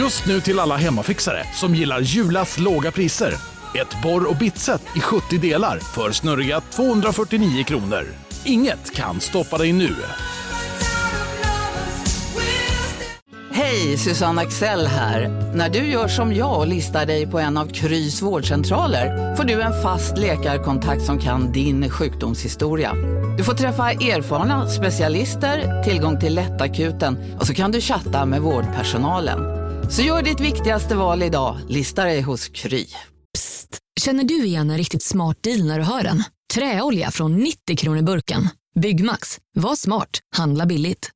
Just nu till alla hemmafixare som gillar Julas låga priser. Ett borr och bitset i 70 delar för snurriga 249 kronor. Inget kan stoppa dig nu. Hej, Susanne Axel här. När du gör som jag och listar dig på en av Krys vårdcentraler får du en fast läkarkontakt som kan din sjukdomshistoria. Du får träffa erfarna specialister, tillgång till lättakuten och så kan du chatta med vårdpersonalen. Så gör ditt viktigaste val idag, Lista dig hos Kry. Psst! Känner du igen en riktigt smart deal när du hör den? Träolja från 90 kronor burken. Byggmax. Var smart. Handla billigt.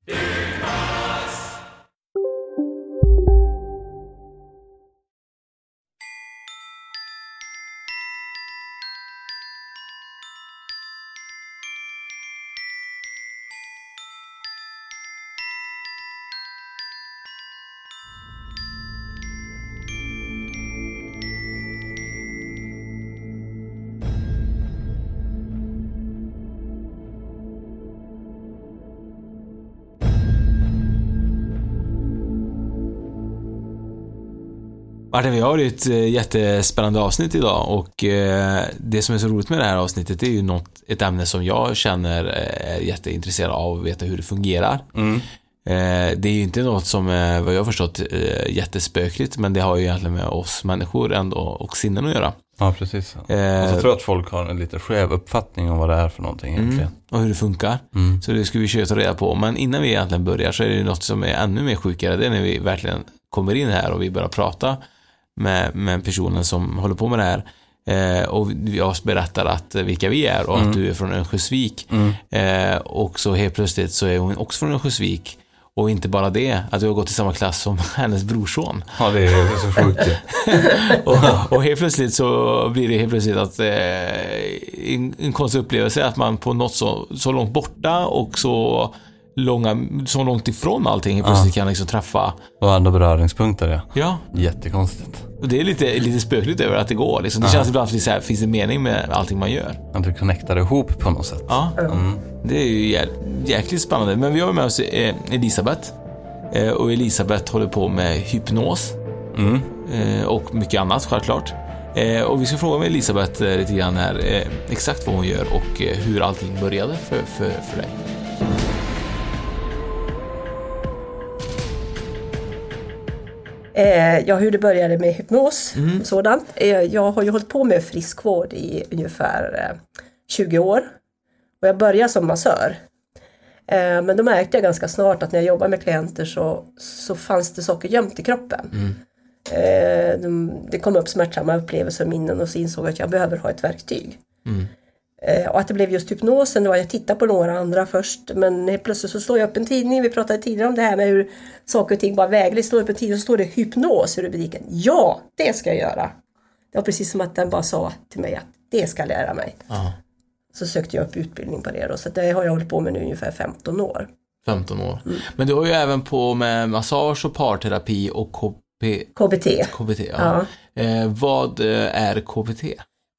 Martin, vi har ju ett eh, jättespännande avsnitt idag och eh, det som är så roligt med det här avsnittet är ju något, ett ämne som jag känner är jätteintresserad av att veta hur det fungerar. Mm. Eh, Det är ju inte något som vad jag har förstått, eh, jättespökligt men det har ju egentligen med oss människor ändå och sinnen att göra. Ja, precis. Eh, Och så tror jag att folk har en lite skev uppfattning om vad det är för någonting Mm, egentligen. och hur det funkar. Mm. Så det ska vi köra ta reda på. Men innan vi egentligen börjar så är det något som är ännu mer sjukare. Det är när vi verkligen kommer in här och vi börjar prata med, med personen som håller på med det här. Eh, och vi oss berättar att, eh, vilka vi är och Mm. att du är från Örnsköldsvik. Mm. Eh, och så helt plötsligt så är hon också från Örnsköldsvik. Och inte bara det, att du har gått i samma klass som hennes brorson. Ja, det är så sjukt ju. och, och helt plötsligt så blir det helt plötsligt att eh, en, en konstig upplevelse att man på något så, så långt borta och så långa, så långt ifrån allting helt plötsligt kan liksom träffa. Och andra beröringspunkter, ja. Ja, Jättekonstigt. och det är lite, lite spökligt över att det går. Liksom. Det Ja. känns ibland att det här, finns en mening med allting man gör. Att du connectar ihop på något sätt. Ja, Mm. det är ju jä, jäkligt spännande. Men vi har med oss eh, Elisabeth. Eh, och Elisabeth håller på med hypnos. Mm. Eh, och mycket annat självklart. Och vi ska fråga med Elisabeth lite grann här exakt vad hon gör och hur allting började för, för, för dig. Eh, ja, hur det började med hypnos och sådant. Eh, jag har ju hållit på med friskvård i ungefär eh, 20 år. Och jag började som massör. Eh, men då märkte jag ganska snart att när jag jobbade med klienter så, så fanns det saker gömt i kroppen. Eh, de, det kom upp smärtsamma upplevelser och minnen och så insåg jag att jag behöver ha ett verktyg. Eh, och att det blev just hypnosen, det var jag tittade på några andra först men plötsligt så slår jag upp en tidning, vi pratade tidigare om det här med hur saker och ting bara vägligt, slår upp en tidning och så står det hypnos i rubriken. Ja, det ska jag göra! Det var precis som att den bara sa till mig att det ska jag lära mig. Ja. Så sökte jag upp utbildning på det då, så det har jag hållit på med nu ungefär 15 år. 15 år. Men du har ju även på med massage och parterapi och KP, KBT. KBT. Ja. Eh, vad eh, är KBT?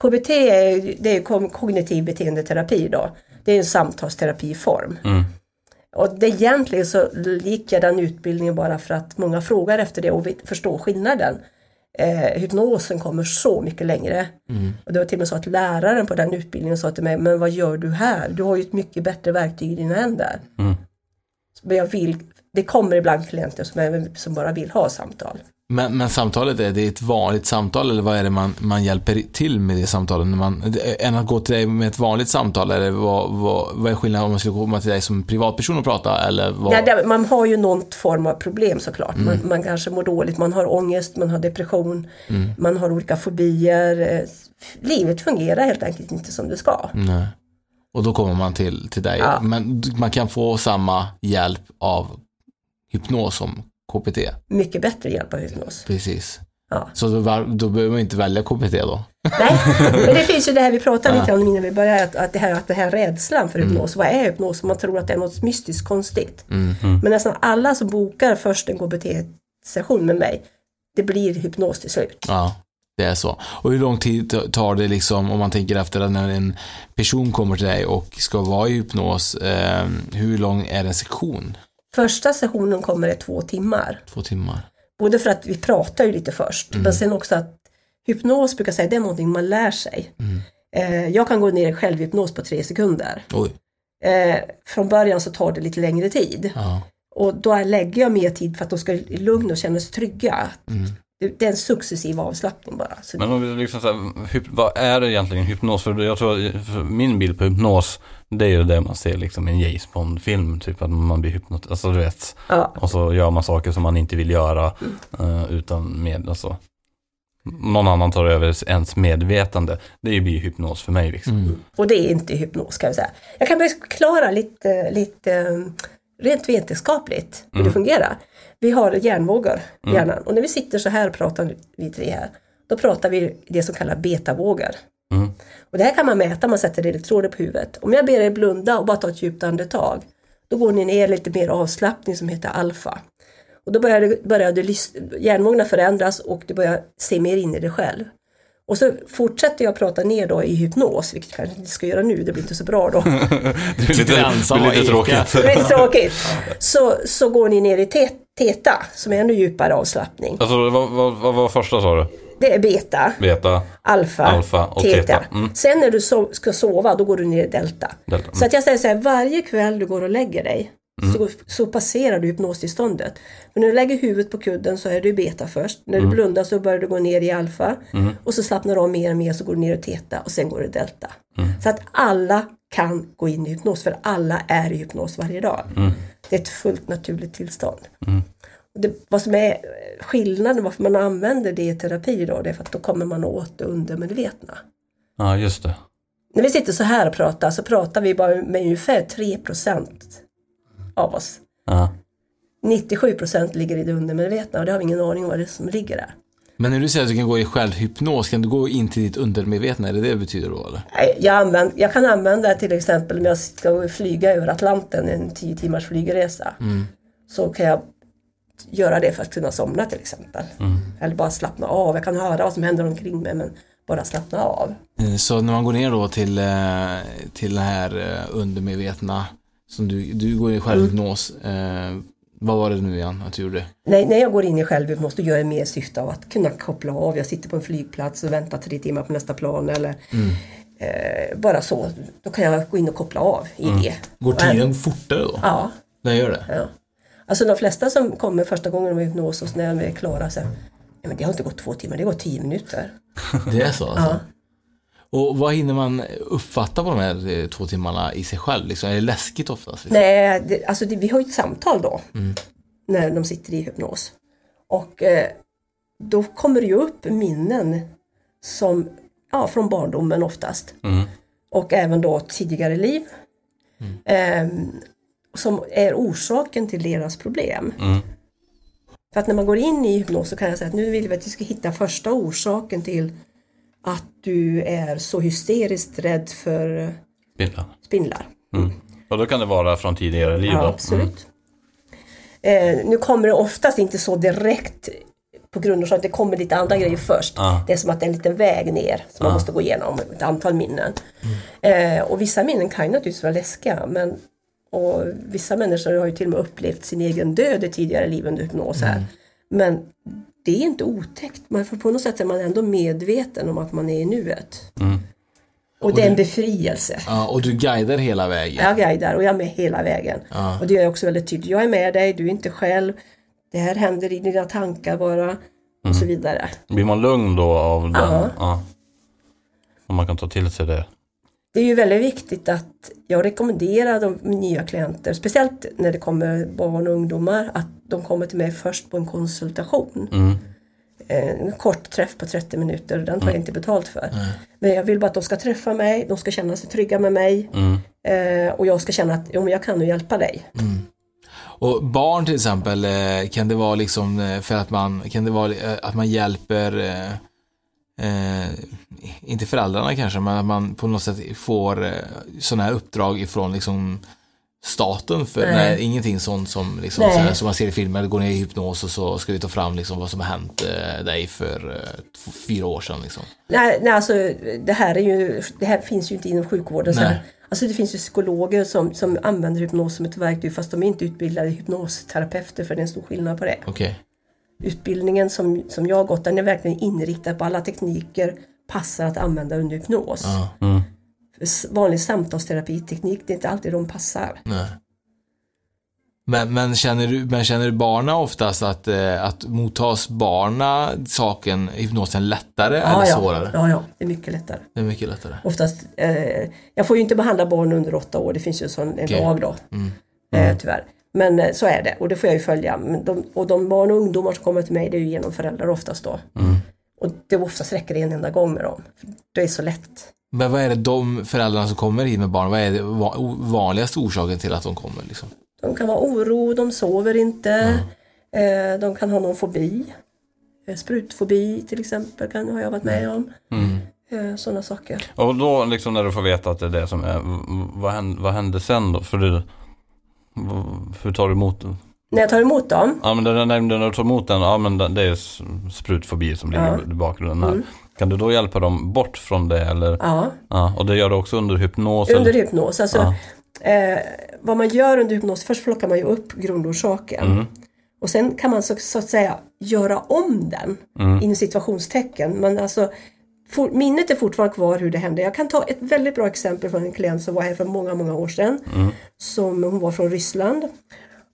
KBT är, det är kognitiv beteendeterapi då. Det är en samtalsterapiform. Mm. Och det egentligen så gick jag den utbildningen bara för att många frågar efter det och vill förstå skillnaden. Eh, hypnosen kommer så mycket längre. Och det var till och med så att läraren på den utbildningen sa till mig, men vad gör du här? Du har ju ett mycket bättre verktyg i dina händer. Mm. Men jag vill, det kommer ibland klienter som, är, som bara vill ha samtal. Men, men samtalet, är det ett vanligt samtal eller vad är det man, man hjälper till med det samtalet? När man, än att gå till dig med ett vanligt samtal eller vad, vad, vad är skillnaden om man skulle komma till dig som privatperson och prata eller vad? Nej, man har ju någon form av problem såklart. Man, man kanske mår dåligt, man har ångest, man har depression, man har olika fobier. Eh, Livet fungerar helt enkelt inte som det ska. Nej. Och då kommer man till, till dig. Ja. Men man kan få samma hjälp av hypnos som KPT. Mycket bättre hjälp av hypnos. Precis. Ja. Så då, då behöver man inte välja KPT då? Nej, men det finns ju det här vi pratade lite om innan vi började, att, att, det här, att det här rädslan för hypnos. Vad är hypnos? Man tror att det är något mystiskt konstigt. Men nästan alla som bokar först en KBT-session med mig, det blir hypnos till slut. Ja, det är så. Och hur lång tid ta- tar det liksom, om man tänker efter att när en person kommer till dig och ska vara i hypnos, eh, hur lång är en sektion? Första sessionen kommer det två timmar. Två timmar. Både för att vi pratar ju lite först, men sen också att hypnos brukar säga det är någonting man lär sig. Eh, jag kan gå ner i självhypnos på tre sekunder. Oj. Eh, från början så tar det lite längre tid. Ja. Och då lägger jag mer tid för att de ska i lugn och känna sig trygga. Det, det är en successiv avslappning bara. Så Men om vi liksom så här, hyp- vad är det egentligen hypnos? För jag tror, för min bild på hypnos, det är ju det man ser liksom i en James Bond-film, typ att man blir hypnotiserad, alltså du vet. ja, Och så gör man saker som man inte vill göra eh, utan med, alltså. Någon annan tar över ens medvetande. Det blir ju hypnos för mig liksom. och det är inte hypnos kan jag säga. Jag kan förklara lite, lite eh, rent vetenskapligt hur det fungerar. Vi har hjärnvågor i hjärnan och när vi sitter så här och pratar vi tre här, då pratar vi det som kallas betavågor. Mm. Och det här kan man mäta, man sätter elektroder på huvudet. Om jag ber er blunda och bara ta ett djupt andetag, då går ni ner lite mer avslappning som heter alfa. Och då börjar, det, börjar det, hjärnvågorna förändras och du börjar se mer in i dig själv. Och så fortsätter jag prata ner då i hypnos, vilket jag kanske inte ska göra nu, det blir inte så bra då. Det ensam det blir lite tråkigt. Det är lite tråkigt. Så, så går ni ner i te, teta, som är ännu djupare avslappning. Alltså vad, vad, vad var första sa du? Det är beta, Beta? alfa, Alfa och teta. teta. Mm. Sen när du so ska sova, då går du ner i delta. Delta, mm. Så att jag säger så här, varje kväll du går och lägger dig, så, så passerar du hypnostillståndet. Men när du lägger huvudet på kudden så är du beta först. När Mm. du blundar så börjar du gå ner i alfa. Och så slappnar du av mer och mer så går du ner i teta och sen går du i delta. Mm. Så att alla kan gå in i hypnos, för alla är i hypnos varje dag. Mm. Det är ett fullt naturligt tillstånd. Det, vad som är skillnaden varför man använder det i terapi då, det är för att då kommer man åt det undermedvetna. Ja, just det. När vi sitter så här och pratar så pratar vi bara med ungefär 3% av oss. Ja. 97% ligger i det undermedvetna och det har vi ingen aning om vad det är som ligger där. Men när du säger att du kan gå i självhypnos, kan du gå in till ditt undermedvetna? Är det det det betyder då eller? Nej, Jag, använd, jag kan använda det till exempel om jag ska flyga över Atlanten, en 10 timmars flygresa. Så kan jag göra det för att kunna somna till exempel. Eller bara slappna av. Jag kan höra vad som händer omkring mig men bara slappna av. Eh, Så när man går ner då till, eh, till det här eh, undermedvetna, som du, du går i självhypnos, eh, vad var det nu igen att du gjorde? Nej, när jag går in i självhypnos då gör jag mer syfte av att kunna koppla av. Jag sitter på en flygplats och väntar tre timmar på nästa plan eller eh, bara så. Då kan jag gå in och koppla av i det. Går tiden fortare då? Ja, Den gör det? ja. Alltså de flesta som kommer första gången med hypnos och när de är klara så ja, men det har inte gått två timmar, det har gått tio minuter. Det är så alltså? Ja. Och vad hinner man uppfatta på de här eh, två timmarna i sig själv? Liksom? Är det läskigt oftast? Nej, det, alltså det, vi har ju ett samtal då. När de sitter i hypnos. Och eh, då kommer det ju upp minnen som, ja, från barndomen oftast. Mm. Och även då tidigare liv. Ehm, som är orsaken till deras problem. Mm. För att när man går in i hypnos så kan jag säga att nu vill vi att vi ska hitta första orsaken till att du är så hysteriskt rädd för Spindlar. spindlar. Mm. Och då kan det vara från tidigare liv Ja, då? absolut. Eh, nu kommer det oftast inte så direkt på grund av att det kommer lite andra grejer först. Ja. Det är som att det är en liten väg ner som man måste gå igenom, ett antal minnen. Eh, och vissa minnen kan ju naturligtvis vara läskiga men och vissa människor har ju till och med upplevt sin egen död i tidigare liv under hypnos här. Men det är inte otäckt, man, för på något sätt är man ändå medveten om att man är i nuet. Och det är en befrielse. Ja, och du guidar hela vägen? Jag guidar och jag är med hela vägen. Ja. Och det jag också väldigt tydligt. Jag är med dig, du är inte själv. Det här händer i dina tankar bara. Och så vidare. Blir man lugn då av den? Ja. Ja. Och man kan ta till sig det. Det är ju väldigt viktigt att jag rekommenderar de nya klienter, speciellt när det kommer barn och ungdomar, att de kommer till mig först på en konsultation. Mm. En kort träff på 30 minuter, den tar jag inte betalt för. Men jag vill bara att de ska träffa mig, de ska känna sig trygga med mig Mm. eh, och jag ska känna att jo, jag kan nu hjälpa dig. Och barn till exempel, eh, kan det vara liksom eh, för att man, kan det vara eh, att man hjälper, eh, inte föräldrarna kanske, men att man på något sätt får eh, sådana här uppdrag ifrån liksom staten för, Nej. nej. ingenting sånt som, liksom, Nej. så här, som man ser i filmer, går ner i hypnos och så ska vi ta fram liksom vad som har hänt eh, dig för eh, fyra år sedan liksom. Nej, nej alltså det här, är ju, det här finns ju inte inom sjukvården. Så här. Alltså det finns ju psykologer som, som använder hypnos som ett verktyg fast de är inte utbildade hypnosterapeuter för det är en stor skillnad på det. Okej. Utbildningen som, som jag har gått, den är verkligen inriktad på alla tekniker passar att använda under hypnos. Ja. Mm. Vanlig samtalsterapiteknik, det är inte alltid de passar. Nej. Men, men, känner du, men känner du barna oftast att, eh, att mottas barna saken, hypnosen lättare eller ja, svårare? ja, ja, det är mycket lättare. Det är mycket lättare. Oftast, eh, jag får ju inte behandla barn under åtta år, det finns ju sån, en Okej. lag då. Mm. Eh, tyvärr. Men eh, så är det och det får jag ju följa. Men de, och de barn och ungdomar som kommer till mig det är ju genom föräldrar oftast då. Mm. Och det oftast räcker det en enda gång med dem. Det är så lätt. Men vad är det de föräldrarna som kommer hit med barn, vad är det vanligaste orsaken till att de kommer? Liksom? De kan vara oro, de sover inte, eh, de kan ha någon fobi. Eh, Sprutfobi till exempel kan, har jag varit med om. Mm. Sådana saker. Och då liksom när du får veta att det är det som är, vad händer, vad händer sen då? För du, hur tar du emot det? När jag tar emot dem, Ja men den, den, när du tar emot den, ja men det är sprutfobi som ligger. Mm. i bakgrunden här. Kan du då hjälpa dem bort från det eller? ja, Ja, och det gör du också under hypnos? under eller? hypnos. Alltså, Ja. eh, vad man gör under hypnos, först plockar man ju upp grundorsaken. Mm. Och sen kan man så, så att säga göra om den, Mm. inom situationstecken. Men alltså, for, minnet är fortfarande kvar hur det hände. Jag kan ta ett väldigt bra exempel från en klient som var här för många, många år sedan. Mm. Som, hon var från Ryssland.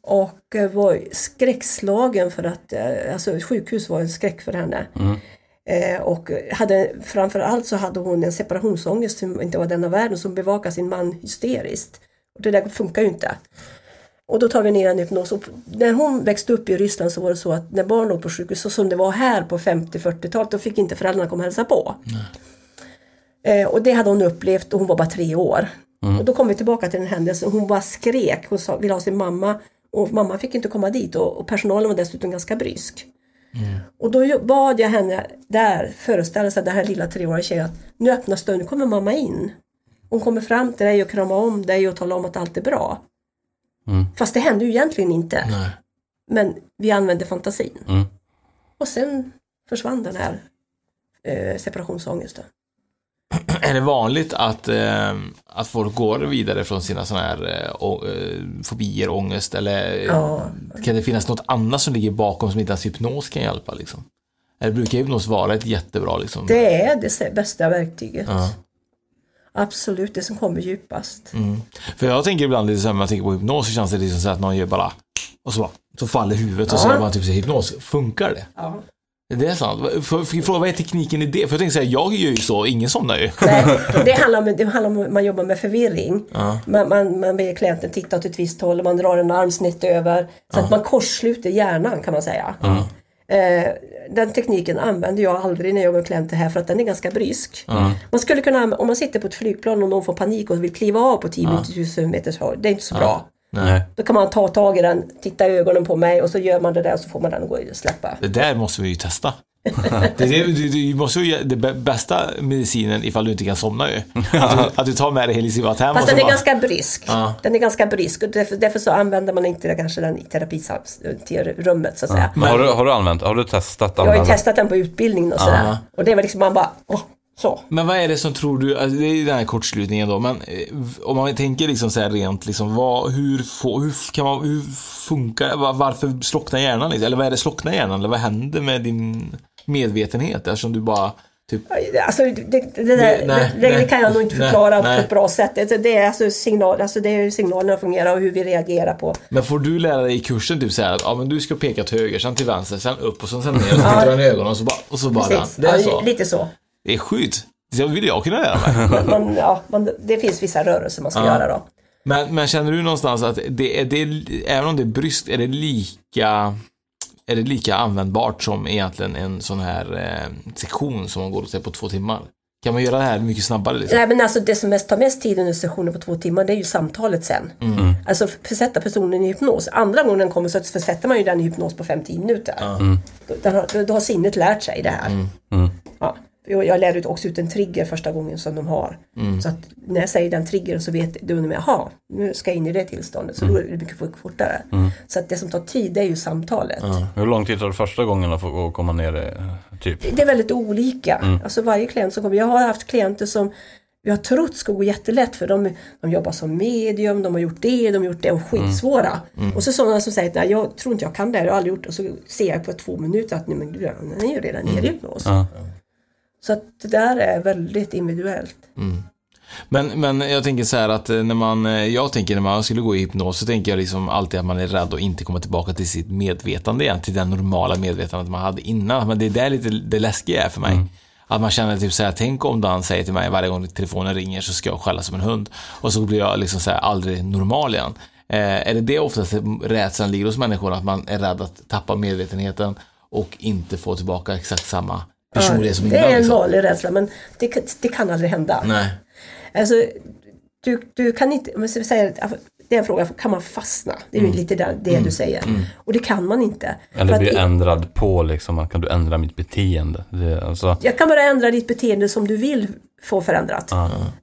Och eh, var skräckslagen för att, eh, alltså sjukhus var en skräck för henne. Mm. Eh, och hade, framförallt så hade hon en separationsångest som inte var den av världen som bevakade sin man hysteriskt. Och det där funkar ju inte. Och då tar vi ner en hypnos. Och när hon växte upp i Ryssland så var det så att när barn låg på sjukhus, så som det var här på 50-40-talet, då fick inte föräldrarna komma och hälsa på. Eh, och det hade hon upplevt och hon var bara tre år. Och då kom vi tillbaka till den händelsen. Hon bara skrek, hon sa, ville ha sin mamma. Och mamma fick inte komma dit och, och personalen var dessutom ganska brysk. Och då bad jag henne där föreställa sig den här lilla treåriga tjejen att nu öppnas dörren, nu kommer mamma in. Hon kommer fram till dig och kramar om dig och talar om att allt är bra. Mm. Fast det hände ju egentligen inte. Nej. Men vi använde fantasin. Mm. Och sen försvann den här eh, separationsångesten. Är det vanligt att, eh, att folk går vidare från sina sådana här eh, eh, fobier, ångest eller eh, Ja. kan det finnas något annat som ligger bakom som inte ens hypnos kan hjälpa? Liksom? Eller brukar hypnos vara ett jättebra liksom? Det är det bästa verktyget. Ja. Absolut, det som kommer djupast. Mm. För jag tänker ibland lite så här, när man tänker på hypnos så känns det liksom så att man gör bara och så, så faller huvudet och så Ja. är man typ så hypnos, funkar det? Ja. Det är sant. För, för, fråga, vad är tekniken i det? För jag tänker här, jag gör ju så, ingen somnar ju. Nej, det handlar om, det handlar om att man jobbar med förvirring. Ja. Man, man, man ber klienten titta åt ett visst håll och man drar en arm snett över. Så att man korssluter hjärnan kan man säga. Eh, den tekniken använder jag aldrig när jag med klienter här för att den är ganska brysk. Man skulle kunna, om man sitter på ett flygplan och någon får panik och vill kliva av på 10 000 meters höjd, det är inte så bra. Nej. Då kan man ta tag i den, titta i ögonen på mig och så gör man det där och så får man den att gå och släppa. Det där måste vi ju testa. Det, det, det måste ju ge- bästa medicinen ifall du inte kan somna ju. Att du, att du tar med dig Helisivat hem Fast den är bara, ganska brysk. Ja. Den är ganska brysk och därför, därför så använder man inte kanske den i terapirummet så att säga. Men har, du, har du använt, har du testat Jag har ju testat den på utbildningen och sådär. Ja. Och det var liksom man bara, åh, så. Men vad är det som tror du, alltså det är ju den här kortslutningen då, men eh, om man tänker liksom så här rent liksom, vad, hur, få, hur kan man, hur funkar, var- varför slocknar hjärnan liksom? Eller vad är det slocknar hjärnan? Eller vad händer med din medvetenhet eftersom du bara typ Alltså det, det, det, där, Nej, det, nej, kan jag nog inte förklara nej. på ett bra sätt. Det, det är alltså signal, alltså det är hur signalerna fungerar och hur vi reagerar på. Men får du lära dig i kursen typ så här att ja, men du ska peka till höger, sen till vänster, sen upp och sen, sen ner och så tittar du i ögonen och så bara, och så bara Precis. Det är Ja, så. Lite så. Det är sjukt. Det vill jag kunna lära mig. Man, ja, man, det finns vissa rörelser man ska göra då. Men, men känner du någonstans att det är, det även om det är bryskt, är det lika är det lika användbart som egentligen en sån här eh, sektion som man går och på två timmar? Kan man göra det här mycket snabbare liksom? Nej, men alltså det som mest tar mest tid under sessionen på två timmar det är ju samtalet sen. Mm. Alltså försätta personen i hypnos. Andra gången den kommer så försätter man ju den i hypnos på 5-10 minuter. Då, den har, då, då har sinnet lärt sig det här. Mm. Ja. Jag jag lärde ut också ut en trigger första gången som de har. Så att när jag säger den triggern så vet du med, jaha, nu ska jag in i det tillståndet. Så då är det mycket fort- fortare. Så att det som tar tid det är ju samtalet. Hur lång tid tar det första gången att få komma ner eh, typ? Det är väldigt olika. Alltså varje klient som kommer. Jag har haft klienter som vi har trott ska gå jättelätt för de, de jobbar som medium, de har gjort det, de har gjort det och skitsvåra. Och så sådana som säger att nej, jag tror inte jag kan det, här, jag har aldrig gjort det. Och så ser jag på två minuter att nej, men den är ju redan nere i hypnos. Ja. Så att det där är väldigt individuellt. Men, men jag tänker så här att eh, när man, eh, jag tänker när man skulle gå i hypnos så tänker jag liksom alltid att man är rädd att inte komma tillbaka till sitt medvetande igen, till det normala medvetandet man hade innan. Men det är där lite det läskiga är för mig. Att man känner typ såhär, tänk om Dan säger till mig varje gång telefonen ringer så ska jag skälla som en hund. Och så blir jag liksom såhär aldrig normal igen. Eh, är det det oftast rädslan ligger hos människor, att man är rädd att tappa medvetenheten och inte få tillbaka exakt samma personlighet som det innan? är en liksom? vanlig rädsla men det, kan- det kan aldrig hända. Nej. Alltså, du, du kan inte, om jag ska säga, det är en fråga, kan man fastna? Det är ju lite det, det du säger. Och det kan man inte. Eller bli ändrad på liksom, kan du ändra mitt beteende? Det, alltså, Jag kan bara ändra ditt beteende som du vill få förändrat.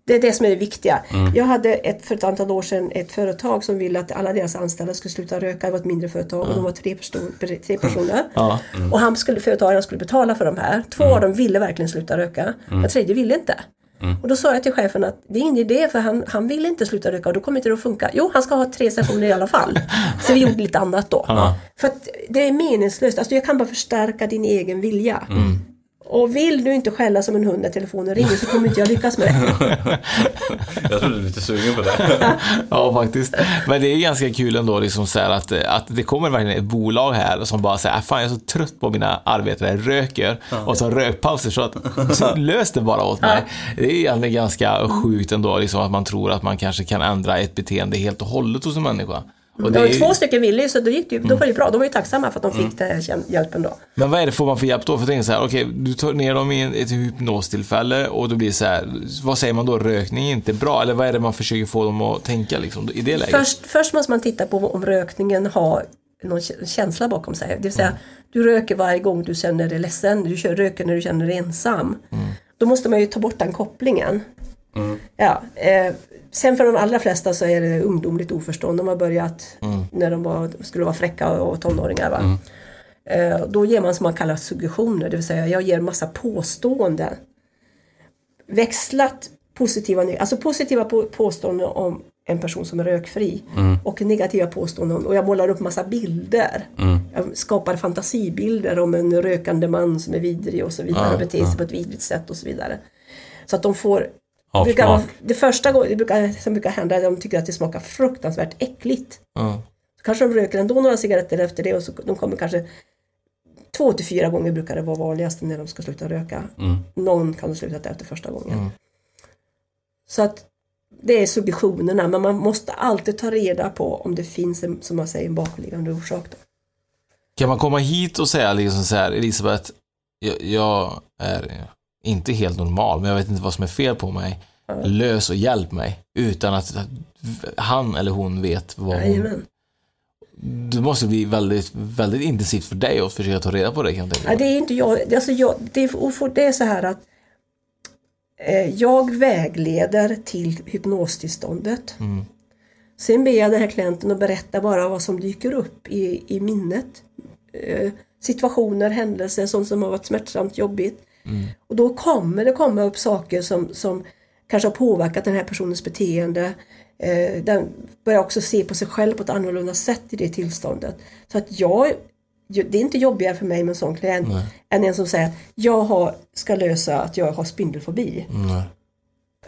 Det är det som är det viktiga. Jag hade ett, för ett antal år sedan ett företag som ville att alla deras anställda skulle sluta röka. Det var ett mindre företag och de var tre, person, tre personer. Ja. Och han skulle, företagaren skulle betala för de här. Två av dem ville verkligen sluta röka. Den tredje ville inte. Och då sa jag till chefen att det är ingen idé för han, han vill inte sluta röka och då kommer inte det att funka. Jo, han ska ha tre sessioner i alla fall. Så vi gjorde lite annat då. För att det är meningslöst. Alltså jag kan bara förstärka din egen vilja. Och vill du inte skälla som en hund när telefonen ringer så kommer inte jag lyckas med det. jag tror du är lite sugen på det. Ja, faktiskt. Men det är ganska kul ändå liksom så här att, att det kommer verkligen ett bolag här som bara säger, "Äh, fan jag är så trött på mina arbetare röker och så rökpauser så att så lös det bara åt mig. Det är egentligen ganska sjukt ändå liksom att man tror att man kanske kan ändra ett beteende helt och hållet hos en människa. Och det Och är ju, två stycken ville ju så då, gick det, då var det bra. De var ju tacksamma för att de fick den här hjäl- hjälpen då. men vad är det får man för hjälp då? För jag tänker så här, okej, du tar ner dem i ett hypnostillfälle och då blir det så här, vad säger man då? Rökning är inte bra? Eller vad är det man försöker få dem att tänka liksom, i det läget? Först, först måste man titta på om rökningen har någon kä- känsla bakom sig. Det vill säga, du röker varje gång du känner dig ledsen, du röker när du känner dig ensam. Då måste man ju ta bort den kopplingen. Ja, eh, sen för de allra flesta så är det ungdomligt oförstånd. De har börjat när de var, skulle vara fräcka och tonåringar. Va? Eh, då ger man som man kallar suggestioner, det vill säga jag ger massa påståenden. Växlat positiva, alltså positiva på, påståenden om en person som är rökfri och negativa påståenden och jag målar upp massa bilder. Jag skapar fantasibilder om en rökande man som är vidrig och så vidare och beter sig på ett vidrigt sätt och så vidare. Så att de får Avsmak. brukar det första gången- det brukar, som brukar hända är att de tycker att det smakar fruktansvärt äckligt. Ja. Så kanske de röker ändå några cigaretter efter det och så de kommer kanske två till fyra gånger brukar det vara vanligast när de ska sluta röka. Någon kan ha slutat efter första gången. Så att det är suggestionerna men man måste alltid ta reda på om det finns en, som man säger, en bakomliggande orsak. Då. Kan man komma hit och säga liksom så här, Elisabeth, jag, jag är inte helt normal, men jag vet inte vad som är fel på mig. Lös och hjälp mig. Utan att han eller hon vet vad hon... Det måste bli väldigt, väldigt intensivt för dig att försöka ta reda på det kan jag Nej, det är inte jag. Alltså jag det, är, det är så här att eh, jag vägleder till hypnostillståndet. Sen ber jag den här klienten att berätta bara vad som dyker upp i, i minnet. Eh, situationer, händelser, sånt som har varit smärtsamt, jobbigt. Och då kommer det komma upp saker som, som kanske har påverkat den här personens beteende. Eh, den börjar också se på sig själv på ett annorlunda sätt i det tillståndet. Så att jag, det är inte jobbigare för mig med en sån klient än en som säger att jag har, ska lösa att jag har spindelfobi. Nej.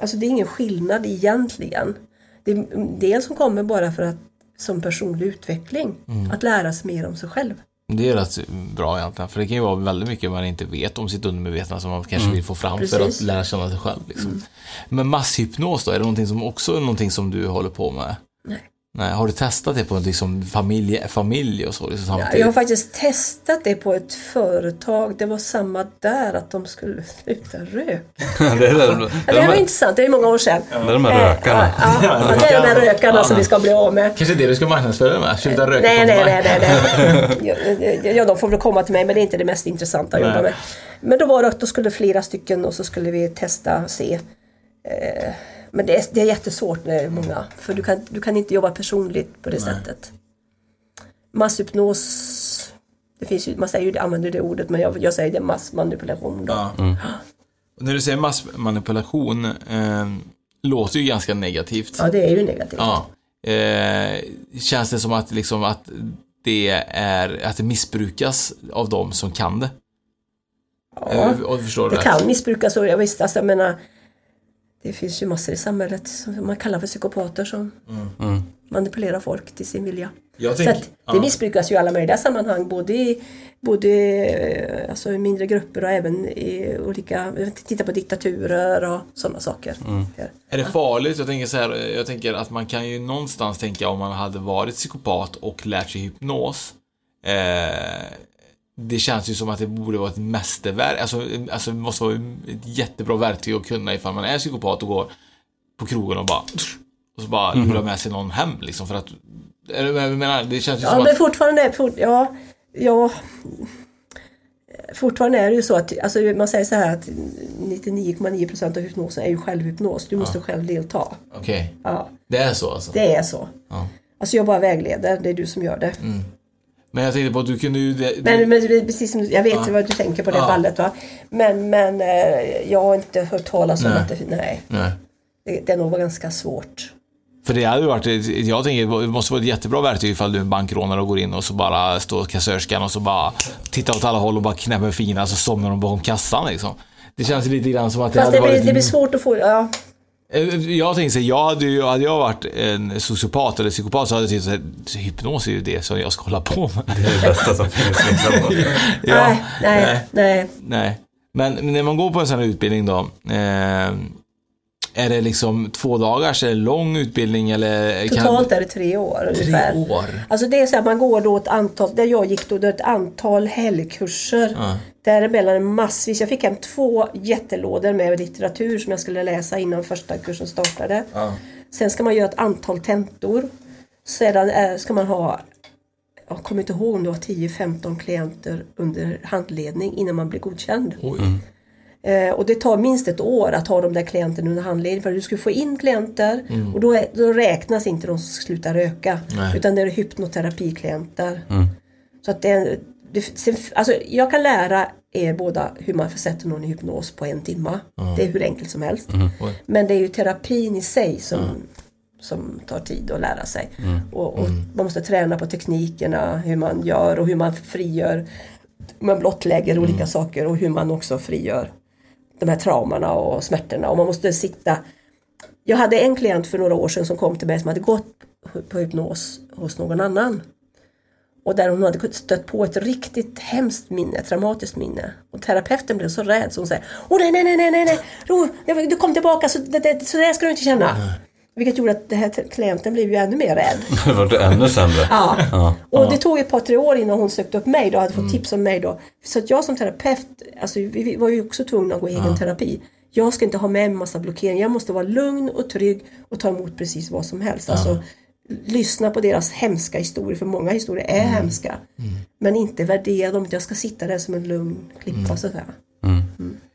Alltså det är ingen skillnad egentligen. Det är en del som kommer bara för att som personlig utveckling. Att lära sig mer om sig själv. Det är rätt bra egentligen, för det kan ju vara väldigt mycket man inte vet om sitt undermedvetna som man kanske vill få fram för Precis. att lära känna sig själv. Liksom. Men masshypnos då, är det någonting som också är någonting som du håller på med? Nej. Nej, har du testat det på liksom familj, familj och så? Liksom, Ja, samtidigt? jag har faktiskt testat det på ett företag. Det var samma där att de skulle sluta röka. det, är det, Ja, det, var de, intressant, det är många år sedan. det är de här rökarna. Ja, ja, det är de här rökarna som vi ska bli av med. Kanske det du ska marknadsföra med? Sluta röka Nej, nej, nej, nej, nej. Ja, de får väl komma till mig men det är inte det mest intressanta att jobba med. Men då var det att då skulle flera stycken och så skulle vi testa och se. Eh, Men det är, det är jättesvårt när det är många. För du kan, du kan inte jobba personligt på det sättet. Masshypnos, det finns ju, man säger ju, använder det ordet men jag, jag säger det massmanipulation. Då. Ja. När du säger massmanipulation, eh, låter ju ganska negativt. Ja, det är ju negativt. Ja. Eh, känns det som att, liksom, att det är, att det missbrukas av de som kan det? Ja, Eh, och förstår du det rätt? kan missbrukas och jag visst, alltså, jag menar, det finns ju massor i samhället som man kallar för psykopater som Mm. manipulerar folk till sin vilja. Jag Så tänk- att det missbrukas ju i alla möjliga sammanhang, både i, både, eh, alltså i mindre grupper och även i olika, titta på diktaturer och sådana saker. Är det farligt? Jag tänker så här, jag tänker att man kan ju någonstans tänka om man hade varit psykopat och lärt sig hypnos. Eh, det känns ju som att det borde vara ett mästerverk, alltså, alltså det måste vara ett jättebra verktyg att kunna ifall man är psykopat och går på krogen och bara och så bara lurar med sig någon hem liksom för att jag menar, det känns ju Ja som men att fortfarande, fort, ja, ja, fortfarande är det ju så att alltså man säger så här att 99,9% av hypnosen är ju självhypnos. Du måste själv delta. Okej, Ja, det är så alltså. det är så. Ja. Alltså jag bara vägleder, det är du som gör det. Men jag tänkte på att du kunde ju... Det, Men, men är precis som, jag vet Ja. vad du tänker på det Ja. fallet va. Men, men eh, jag har inte hört talas om Nej. att det, nej. nej. Det, det nog var ganska svårt. För det hade ju varit, jag tänker det måste vara ett jättebra verktyg ifall du är en bankrånare och går in och så bara står kassörskan och så bara tittar åt alla håll och bara knäpper fingrarna så somnar de bakom kassan liksom. Det känns lite grann som att det Fast hade det blir, varit... det blir svårt att få, ja. Eh, Jag tänkte säga, jag hade, ju, hade jag varit en sociopat eller psykopat så hade jag tyckt att hypnos är ju det som jag ska hålla på med. Det är det bästa som finns. Liksom. Ja, nej, nej, nej. nej. Men när man går på en sån här utbildning då. Eh, är det liksom två dagars eller lång utbildning eller? kan- Totalt är det tre år ungefär. Tre år? Alltså det är så att man går då ett antal, där jag gick då, det är ett antal helgkurser. Ja. Däremellan är massvis, jag fick hem två jättelådor med litteratur som jag skulle läsa innan första kursen startade. Ja. Sen ska man göra ett antal tentor. Sedan är, ska man ha, jag kommer inte ihåg om det var 10-15 klienter under handledning innan man blir godkänd. Oj. Eh, och det tar minst ett år att ha de där klienterna under handledning för du ska få in klienter och då, är, då räknas inte de som slutar röka Nej. utan det är hypnoterapiklienter. Så att det, det, sen, alltså jag kan lära er båda hur man försätter någon i hypnos på en timma. Det är hur enkelt som helst. Oj. Men det är ju terapin i sig som, som tar tid att lära sig. Och, och Man måste träna på teknikerna, hur man gör och hur man frigör. Man blottlägger olika saker och hur man också frigör de här traumorna och smärtorna. Och man måste sitta. Jag hade en klient för några år sedan som kom till mig som hade gått på hypnos hos någon annan. Och där hon hade stött på ett riktigt hemskt minne, ett traumatiskt minne. Och terapeuten blev så rädd så hon säger Åh nej, nej, nej, nej, nej, du kom tillbaka så det, det, så det ska du inte känna. Vilket gjorde att den här klienten blev ju ännu mer rädd. Det var det ännu sämre. Ja. Ja. Och det tog ett par, tre år innan hon sökte upp mig då, hade fått tips om mig då. Så att jag som terapeut, alltså vi var ju också tvungna att gå i egen terapi. Jag ska inte ha med en massa blockeringar, jag måste vara lugn och trygg och ta emot precis vad som helst. Alltså, lyssna på deras hemska historier, för många historier är hemska. Men inte värdera dem, jag ska sitta där som en lugn klippa så att säga.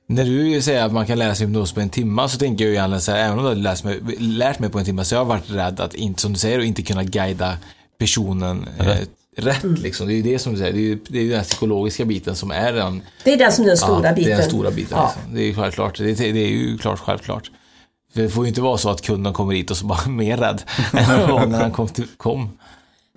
När du säger att man kan lära sig hypnos på en timma så tänker jag ju egentligen så här, även om du har lärt mig, lärt mig på en timma så har jag varit rädd att inte, som du säger, att inte kunna guida personen eh, rätt liksom. Det är ju det som du säger, det är ju det är ju den psykologiska biten som är den Det är den som är den stora ja, biten. Det är den stora biten. Ja. Liksom. Det är ju självklart. Det är, det är ju klart självklart. För det får ju inte vara så att kunden kommer hit och så bara mer rädd än när han kom. Till, kom.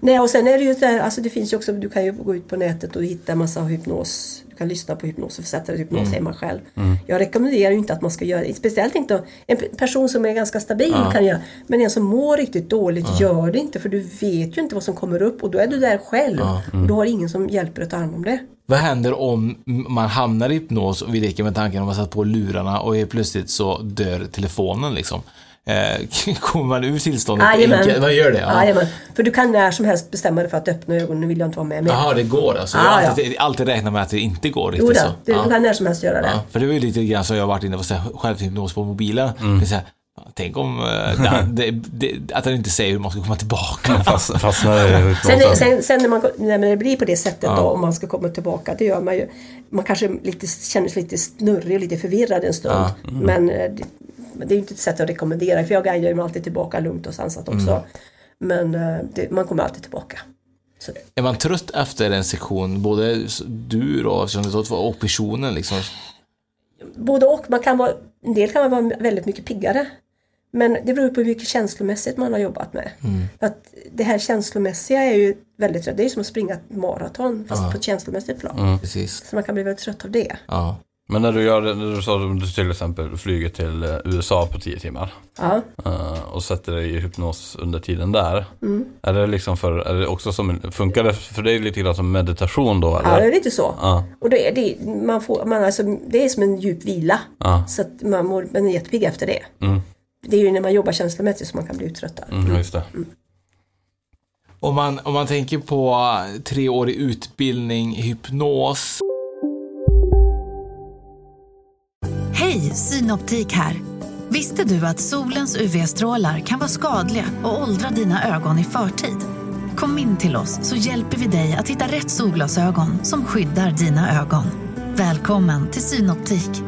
Nej, och sen är det ju där, alltså det finns ju också, du kan ju gå ut på nätet och hitta massa hypnos. Kan lyssna på hypnos och försätta dig i hypnos hemma själv. Jag rekommenderar ju inte att man ska göra det, speciellt inte en person som är ganska stabil kan göra. Men en som mår riktigt dåligt, gör det inte för du vet ju inte vad som kommer upp och då är du där själv. Och du har ingen som hjälper att ta hand om det. Vad händer om man hamnar i hypnos och vi leker med tanken om man satt på lurarna och plötsligt så dör telefonen liksom? Eh, kommer man ur tillståndet? Enkelt? Man gör det? Ja. Jajamän. För du kan när som helst bestämma dig för att öppna ögonen, nu vill jag inte vara med mer. Jaha, det går alltså? Ja, jag har ja. alltid, alltid räknat med att det inte går Jo då, så. du, ja. du kan när som helst göra det. Ja, för det var ju lite grann så jag har varit inne på självhypnos på mobilen. Det är så här, Tänk om den, det, det, att den inte säger hur man ska komma tillbaka. Fast, fastnar i Sen, sen, sen när, man, när det blir på det sättet då, om man ska komma tillbaka, det gör man ju. Man kanske lite, känner sig lite snurrig och lite förvirrad en stund. Men eh, det, men det är ju inte ett sätt att rekommendera, för jag guidar ju mig alltid tillbaka lugnt och sansat också. Men eh, det, man kommer alltid tillbaka. Så, Är man trött efter en sektion, både du då, och personen liksom? både och. Man kan vara, en del kan vara väldigt mycket piggare. Men det beror på hur mycket känslomässigt man har jobbat med. För att det här känslomässiga är ju väldigt trött. Det är ju som att springa ett maraton fast på ett känslomässigt plan. Precis. Så man kan bli väldigt trött av det. Ja. Men när du gör det, när du sa till exempel flyger till eh, USA på 10 timmar Ja. eh, och sätter dig i hypnos under tiden där. Mm. Är det liksom för, är det också som, funkar det för dig lite grann som meditation då eller? Ja, det är lite så. Ja. Och det är, det, man får, man alltså, det är som en djup vila. Ja. Så att man, mår, man är jättepigg efter det. Mm. Det är ju när man jobbar känslomässigt som man kan bli uttröttad. Mm, just det. Om man, om man tänker på treårig utbildning i hypnos. Hej, Synoptik här. Visste du att solens UV-strålar kan vara skadliga och åldra dina ögon i förtid? Kom in till oss så hjälper vi dig att hitta rätt solglasögon som skyddar dina ögon. Välkommen till Synoptik.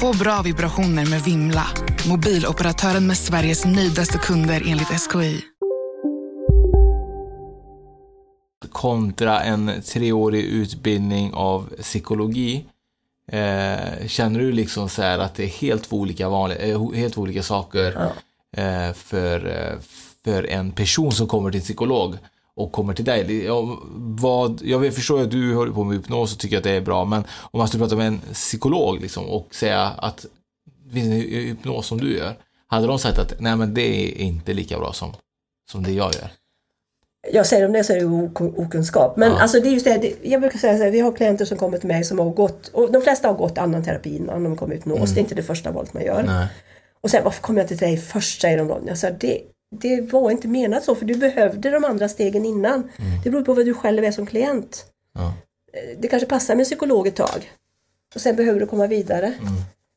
Få bra vibrationer med Vimla. Mobiloperatören med Sveriges nöjdaste kunder enligt SKI. Kontra en treårig utbildning av psykologi. Eh, känner du liksom så här att det är helt olika, vanliga, eh, helt olika saker eh, för, för en person som kommer till psykolog och kommer till dig? Det- ja, vad, jag förstår att du håller på med hypnos och tycker att det är bra, men om man skulle prata med en psykolog liksom, och säga att det finns en hy- hypnos som du gör, hade de sagt att nej men det är inte lika bra som, som det jag gör? Jag säger om det så är det ok- okunskap. Men Ja. alltså det är just det, jag brukar säga så här, vi har klienter som kommer till mig som har gått, och de flesta har gått annan terapi innan de kommer ut hypnos. Det är inte det första valet man gör. Nej. Och sen varför kom jag inte till dig först säger de då. Jag sa, det, det var inte menat så för du behövde de andra stegen innan. Det beror på vad du själv är som klient. Ja. Eh, Det kanske passar med en psykolog ett tag. Och sen behöver du komma vidare.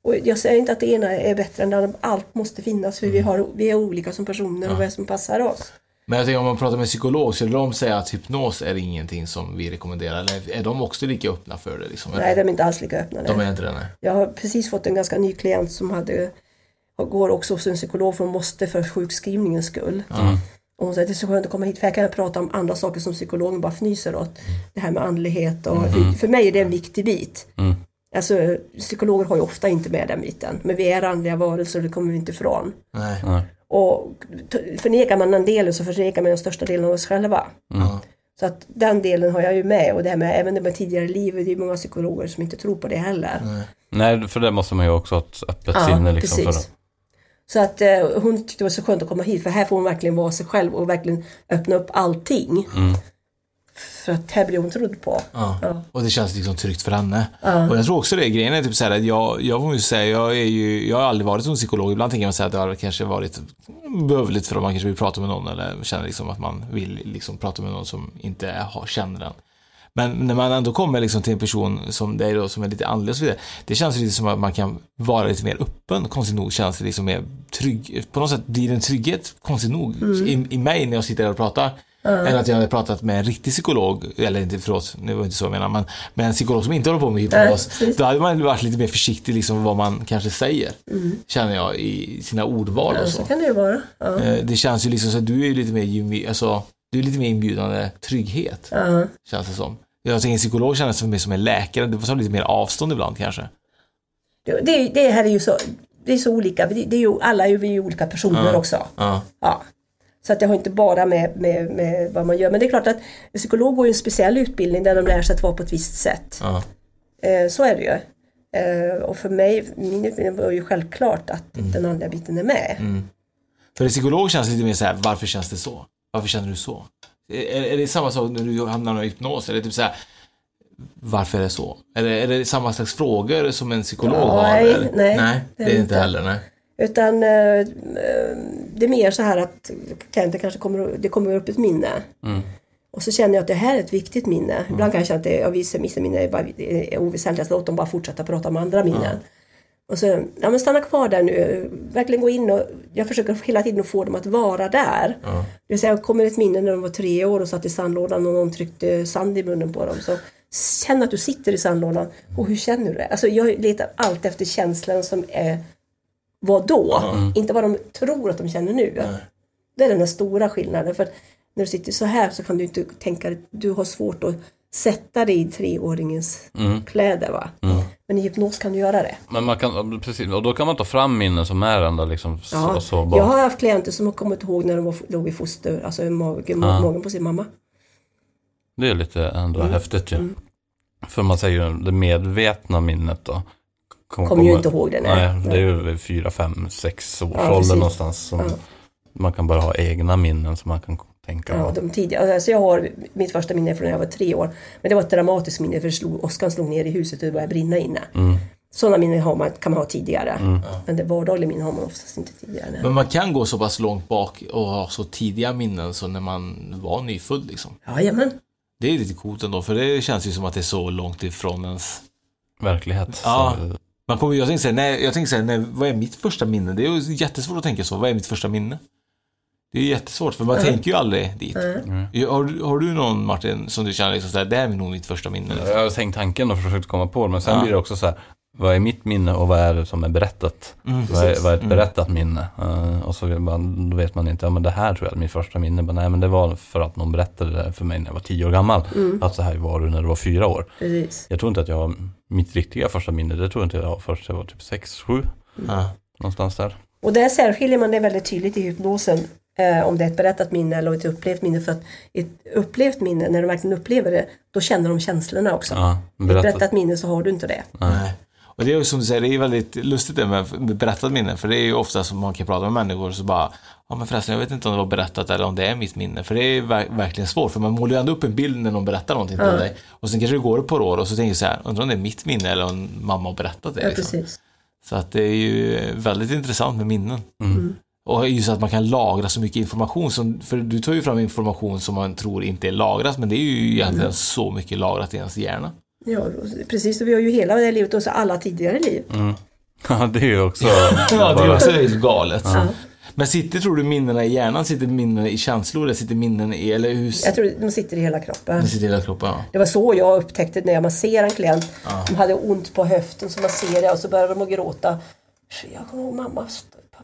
Och jag säger inte att det ena är bättre än det andra. Allt måste finnas för vi, har, vi är olika som personer och vad är som passar oss. Men jag tänker om man pratar med psykolog, skulle de säga att hypnos är ingenting som vi rekommenderar? Eller är de också lika öppna för det? Liksom? Nej, de är inte alls lika öppna. de nej. är inte det? Nej. Jag har precis fått en ganska ny klient som hade, går också hos en psykolog för hon måste för sjukskrivningens skull. Och hon säger det är så skönt att komma hit för här kan jag prata om andra saker som psykologen bara fnyser åt. Det här med andlighet och för, för mig är det en viktig bit. Alltså psykologer har ju ofta inte med den biten. Men vi är andliga varelser och det kommer vi inte ifrån. Nej. Nej. Och förnekar man en del så förnekar man den största delen av oss själva. Ja. Så att den delen har jag ju med och det här med även det med tidigare liv, det är många psykologer som inte tror på det heller. Nej, för det måste man ju också ha ett öppet Ja, sinne liksom precis. för. Så att eh, hon tyckte det var så skönt att komma hit för här får hon verkligen vara sig själv och verkligen öppna upp allting. För att här blir hon trodd på. Ja. Ja. Och det känns liksom tryggt för henne. Och jag tror också det, grejen är typ så här att jag, jag får ju säga, jag är ju, jag har aldrig varit som psykolog. Ibland tänker man säga att det har kanske varit behövligt för att man kanske vill prata med någon eller känner liksom att man vill liksom prata med någon som inte har, känner den. Men när man ändå kommer liksom till en person som dig då, som är lite andlig och så vidare. Det känns lite som att man kan vara lite mer öppen. Konstigt nog känns det liksom mer trygg. På något sätt blir det en trygghet, konstigt nog, i, i mig när jag sitter där och pratar. Än att jag hade pratat med en riktig psykolog, eller inte, förlåt, det var inte så jag menar, men med en psykolog som inte håller på med hypnos. precis. då hade man varit lite mer försiktig liksom vad man kanske säger. Känner jag i sina ordval och Ja, så. så kan det ju vara. Ja. Eh, Det känns ju liksom så att du är lite mer, alltså, du är lite mer inbjudande trygghet. Känns det som. Jag tänker en psykolog känns för mig som en läkare, det ta lite mer avstånd ibland kanske. Det, det, det här är ju så, det är så olika, det, det är ju, alla är ju, olika personer Ja. också. Ja. Ja. Så att det har inte bara med, med, med vad man gör. Men det är klart att psykolog går ju en speciell utbildning där de lär sig att vara på ett visst sätt. Ja. Eh, så är det ju. Eh, och för mig, min utbildning var ju självklart att den andra biten är med. För en psykolog känns lite mer så här, varför känns det så? Varför känner du så? Är, är det samma sak när du hamnar i hypnos? Är det typ så här, varför är det så? Är det, är det samma slags frågor som en psykolog Ja, har? nej, eller? nej, nej, det är inte inte. heller. Nej. Utan eh, eh, det är mer så här att klienten kanske kommer, det kommer upp ett minne. Och så känner jag att det här är ett viktigt minne. Ibland kan jag känna att det, ja, vissa, vissa minnen är, bara, är oväsentliga, så låt dem bara fortsätta prata om andra minnen. Och så, ja men stanna kvar där nu, verkligen gå in och, jag försöker hela tiden få dem att vara där. Det vill säga, kommer ett minne när de var tre år och satt i sandlådan och någon tryckte sand i munnen på dem. Så känn att du sitter i sandlådan och hur känner du det? Alltså jag letar alltid efter känslan som är vad då? Inte vad de tror att de känner nu. Det är den stora skillnaden. För när du sitter så här så kan du inte tänka, du har svårt att sätta dig i treåringens kläder va. Men i hypnos kan du göra det. Men man kan, precis, och då kan man ta fram minnen som är ändå liksom så, Ja, så bra. jag har haft klienter som har kommit ihåg när de var, låg i foster, alltså i magen, Ja. magen på sin mamma. Det är lite ändå Mm. häftigt ju. För man säger ju det medvetna minnet då. Kom, Kommer ju inte ihåg det, nej. Nej, det är ju fyra, fem, sex års Ja, ålder någonstans. Som Ja. Man kan bara ha egna minnen som man kan tänka Ja, de tidiga, alltså jag har mitt första minne från när jag var tre år. Men det var ett dramatiskt minne för slog, åskan slog ner i huset och det började brinna inne. Mm. Sådana minnen har man, kan man ha tidigare. Men det vardagliga minnen har man oftast inte tidigare. Men man kan gå så pass långt bak och ha så tidiga minnen som när man var nyfödd liksom. Jajamän. Det är lite coolt ändå, för det känns ju som att det är så långt ifrån ens... Verklighet. Ja. Så, Man kommer, jag tänker säga, nej, jag tänker säga, nej, vad är mitt första minne? Det är ju jättesvårt att tänka så. Vad är mitt första minne? Det är jättesvårt, för man tänker ju aldrig dit. Har, du- har du någon Martin som du känner liksom såhär, det här är nog mitt första minne? Liksom? jag har tänkt tanken och försökt komma på det, men sen Ja. blir det också så här. Vad är mitt minne och vad är det som är berättat? Mm, vad, är, vad är ett Mm. berättat minne? Eh, och så man, då vet man inte, ja men det här tror jag är mitt första minne. Men nej men det var för att någon berättade det för mig när jag var tio år gammal. Mm. Att så här var du när du var fyra år. Precis. Jag tror inte att jag har mitt riktiga första minne, det tror inte jag har först jag var typ sex, sju. Någonstans där. Och där särskiljer man det väldigt tydligt i hypnosen. Eh, om det är ett berättat minne eller ett upplevt minne. För att ett upplevt minne, när de verkligen upplever det, då känner de känslorna också. Ja, I ett berättat. berättat minne så har du inte det. Nej. Och det är ju som du säger, det är väldigt lustigt det med berättat minne. För det är ju ofta som man kan prata med människor så bara, ja men förresten jag vet inte om det var berättat eller om det är mitt minne. För det är ver- verkligen svårt, för man målar ju ändå upp en bild när någon berättar någonting till Ja. dig. Och sen kanske det går ett par år och så tänker jag så här, undrar om det är mitt minne eller om mamma har berättat det. Ja, liksom. precis. Så att det är ju väldigt intressant med minnen. Och just att man kan lagra så mycket information, som, för du tar ju fram information som man tror inte är lagrat, men det är ju egentligen så mycket lagrat i ens hjärna. Ja, precis. Och vi har ju hela det här livet och så alla tidigare liv. Ja, det är ju också... Ja, det är också helt galet. Ja. Men sitter, tror du, minnena i hjärnan? Sitter minnen i känslor? Eller sitter minnen i, eller hur? Jag tror de sitter i hela kroppen. Det sitter i hela kroppen, ja. Det var så jag upptäckte när jag masserade en klient. De hade ont på höften så masserade jag och så började de att gråta. Jag kommer ihåg mamma,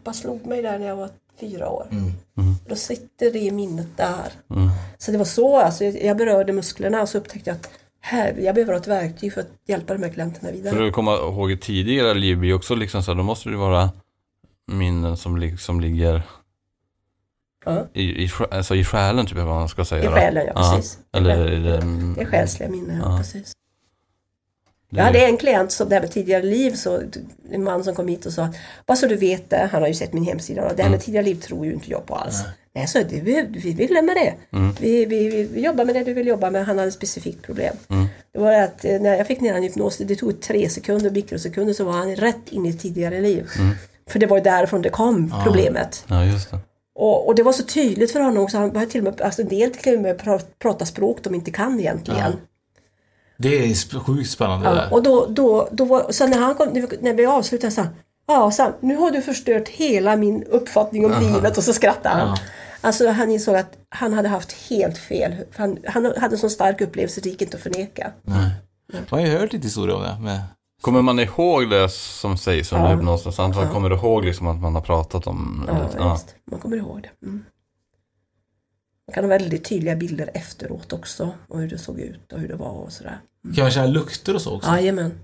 pappa slog mig där när jag var fyra år. Då sitter det i minnet där. Så det var så, alltså, jag berörde musklerna och så upptäckte jag att här, jag behöver ha ett verktyg för att hjälpa de här klienterna För vidare. att komma ihåg ett tidigare liv blir också liksom så här, då måste det vara minnen som, som ligger Ja. i, i, alltså i själen typ, vad man ska säga. I själen, ja, precis. Eller I är det, Det är själsliga minnen, ja, Ja. precis. Jag hade en klient som det här med tidigare liv, så, en man som kom hit och sa att bara så du vet det, han har ju sett min hemsida, och det här med tidigare liv tror ju inte jag på alls. Nej, så det, vi, vi, vi glömmer det. Vi, vi, vi, vi jobbar med det du vill jobba med, han hade ett specifikt problem. Det var att eh, när jag fick ner han i hypnos, det tog tre sekunder, mikrosekunder, så var han rätt in i tidigare liv. För det var ju därifrån det kom, problemet. Ja, just det. Och, och det var så tydligt för honom också, han började till och med, alltså en del till och med pra- prata språk de inte kan egentligen. Det är sjukt spännande det Ja, och då, då, då var, så när, han kom, när vi avslutade så ja, han, nu har du förstört hela min uppfattning om livet och så skrattade han. Alltså han insåg att han hade haft helt fel. Han, han hade en så stark upplevelse, det gick inte att förneka. Nej. Man har ju hört lite historier om det. Med, Kommer man ihåg det som sägs under Ja. hypnosen? Så antagligen kommer du ihåg liksom att man har pratat om... Ja, ja. Just. Man kommer ihåg det. Mm. Kan ha väldigt tydliga bilder efteråt också, och hur det såg ut och hur det var och sådär. kan man känna lukter och så också? Jajamän.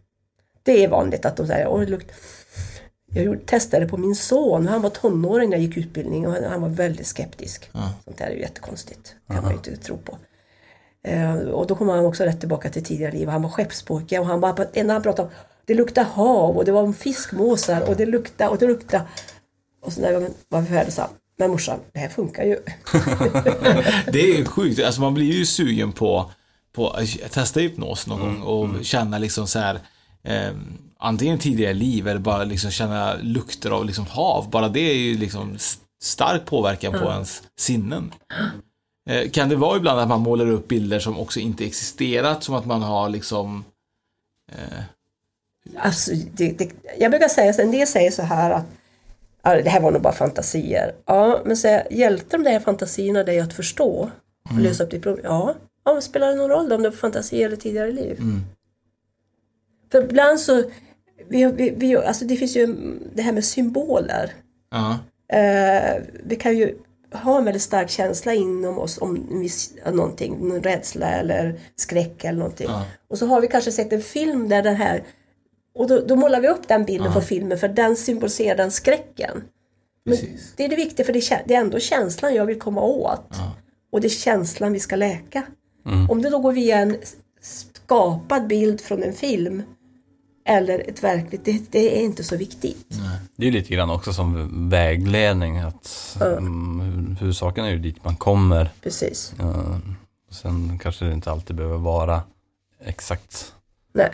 Det är vanligt att de säger, åh lukt... Jag testade på min son, han var tonåring när jag gick utbildning och han, var väldigt skeptisk. Sånt där är ju jättekonstigt, kan man ju inte tro på. Eh, och då kom han också rätt tillbaka till tidigare liv. Han var skeppspojke och han bara, enda han pratade om, det luktade hav och det var fiskmåsar och det luktade och det luktade. Och så när jag var färdig sa men morsan, det här funkar ju. Det är ju sjukt. Alltså man blir ju sugen på, på att testa hypnos någon gång och känna liksom så här eh, antingen tidigare liv eller bara liksom känna lukter av liksom hav. Bara det är ju liksom stark påverkan på ens sinnen. Eh, kan det vara ibland att man målar upp bilder som också inte existerat, som att man har liksom eh, Alltså, det, det, jag brukar säga, så- en del säger så här att det här var nog bara fantasier. Ja, men så, hjälpte de där fantasierna dig att förstå och Mm. lösa upp ditt problem? Ja, ja men spelar det någon roll då om det var fantasi eller tidigare liv? Mm. För ibland så, vi, vi, vi, alltså det finns ju det här med symboler. Ja. Eh, vi kan ju ha en väldigt stark känsla inom oss om en viss, någonting, någon rädsla eller skräck eller någonting. Ja. Och så har vi kanske sett en film där den här och då, då målar vi upp den bilden på filmen för den symboliserar den skräcken. Det är det viktiga för det är, det är ändå känslan jag vill komma åt. Och det är känslan vi ska läka. Om det då går via en skapad bild från en film eller ett verkligt, det, det är inte så viktigt. Det är lite grann också som vägledning. Att, mm, hu- huvudsaken är ju dit man kommer. Precis. Eh, sen kanske det inte alltid behöver vara exakt. Nej.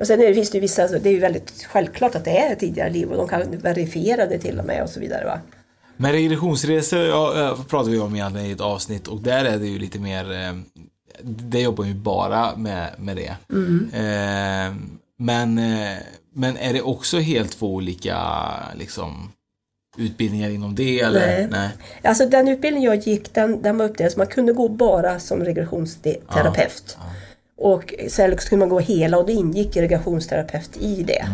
Och sen det, finns det ju vissa, alltså, det är ju väldigt självklart att det är tidigare liv och de kan verifiera det till och med och så vidare. Va? Men regressionsresor ja, eh, pratar vi om egentligen i ett avsnitt och där är det ju lite mer eh, Det jobbar ju bara med, med det. Eh, men, eh, men är det också helt två olika liksom utbildningar inom det eller? Nej. Alltså den utbildning jag gick, den, den var uppdelad så man kunde gå bara som regressionsterapeut. Och sen kunde man gå hela och då ingick regressionsterapeut i det.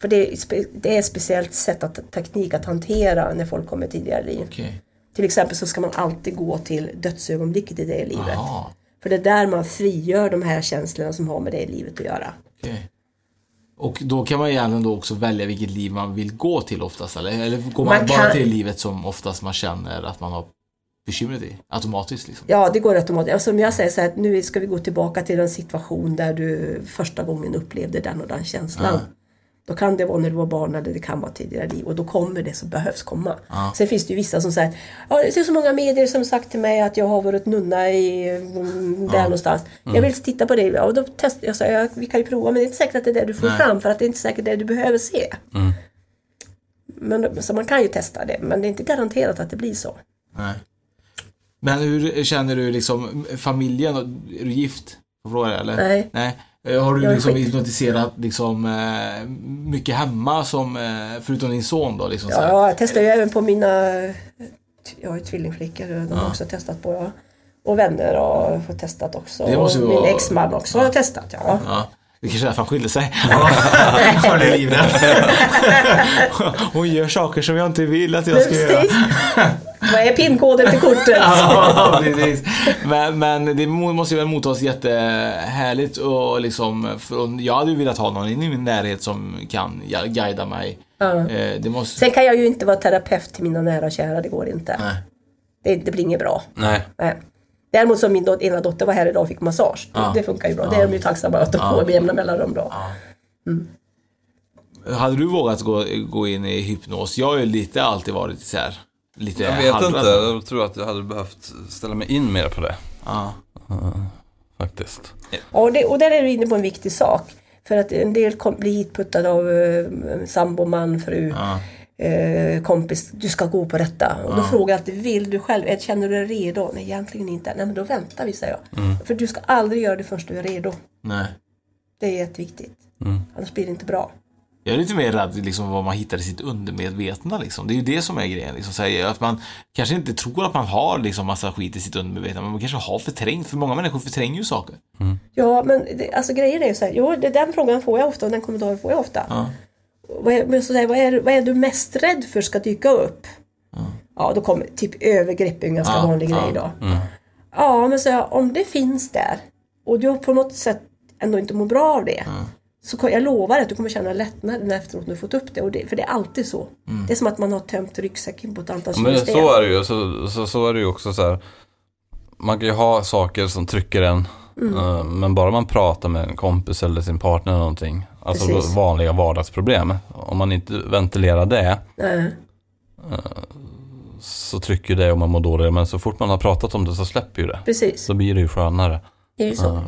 För det är, spe, det är ett speciellt sätt att, teknik att hantera när folk kommer tidigare liv. Okej. Till exempel så ska man alltid gå till dödsögonblicket i det livet. Jaha, För det är där man frigör de här känslorna som har med det livet att göra. okej. Och då kan man egentligen då också välja vilket liv man vill gå till oftast eller? Eller går man, Man bara kan- till livet som oftast man känner att man har bekymret i? Automatiskt liksom? Ja, det går automatiskt. Alltså, om jag säger så här, att nu ska vi gå tillbaka till en situation där du första gången upplevde den och den känslan. Ja. Då kan det vara när du var barn eller det kan vara tidigare liv och då kommer det som behövs komma. Ja. Sen finns det ju vissa som säger ja, det är så många medier som sagt till mig att jag har varit nunna i mm, där någonstans. Mm. Jag vill titta på det. Ja, och då testar jag, så jag, vi kan ju prova men det är inte säkert att det är det du får Nej. fram för att det är inte säkert det du behöver se. Mm. Men, så man kan ju testa det men det är inte garanterat att det blir så. Nej. Men hur känner du liksom familjen? Är du gift? Fråga eller? Nej. Nej. Eh, Har du liksom hypnotiserat liksom eh, mycket hemma som, eh, förutom din son då? Liksom? Ja, jag testar ju även på mina jag har ju tvillingflickor, de har Ja. också testat på. Ja. Och vänner har fått testat också. Det måste och min vara- exman också har testat. Ja. Ja. Det kanske är därför han skilde sig. Han är livrädd. Hon gör saker som jag inte vill att jag ska göra. Vad är pinkoden till kortet? Ja, precis. Men, men det må- måste ju väl mottas jättehärligt och liksom, för jag hade ju velat ha någon i min närhet som kan ja- guida mig. Ja. Eh, Det måste... Sen kan jag ju inte vara terapeut till mina nära och kära, det går inte. Nej. Det, det blir inget bra. Nej. Nej. Däremot som min dot- ena dotter var här idag och fick massage. Det- Ja. Det funkar ju bra. Det är de ju tacksamma att de får med jämna mellanrum då. Hade du vågat gå, gå in i hypnos? Jag har ju lite alltid varit så här, lite Jag vet inte, jag tror att jag hade behövt ställa mig in mer på det. Ja. Faktiskt. Och, det, och där är du inne på en viktig sak. För att en del kom, blir hitputtade av eh, sambo, man, fru, Ja. eh, kompis. Du ska gå på detta. Och då frågar jag alltid, vill du själv? Känner du dig redo? Nej, egentligen inte. Nej, men då väntar vi, säger jag. Mm. För du ska aldrig göra det förrän du är redo. Nej. Det är jätteviktigt. Annars blir det inte bra. Jag är lite mer rädd liksom vad man hittar i sitt undermedvetna liksom. Det är ju det som är grejen. Liksom, så här, att man kanske inte tror att man har liksom massa skit i sitt undermedvetna, men man kanske har förträngt. För många människor förtränger ju saker. Ja, men det, alltså grejen är ju så här. Jo, det, den frågan får jag ofta och den kommentaren får jag ofta. Ja. Vad, är, så där, vad, är, vad är du mest rädd för ska dyka upp? Ja, då kommer typ övergrepp en ganska Ja, vanlig ja, grej då. Ja, men så om det finns där och du på något sätt ändå inte mår bra av det. Så jag lovar att du kommer känna lättnad efteråt när du fått upp det. Och det för det är alltid så. Det är som att man har tömt ryggsäcken på ett antal Ja, Men så är det ju. Så, så, så är det ju också så här. Man kan ju ha saker som trycker en. eh, Men bara man pratar med en kompis eller sin partner eller någonting. Alltså Precis. vanliga vardagsproblem. Om man inte ventilerar det Nej. så trycker det och man mår dåligt. Men så fort man har pratat om det så släpper ju det. Precis, Så blir det ju skönare. det är ju så. Ja,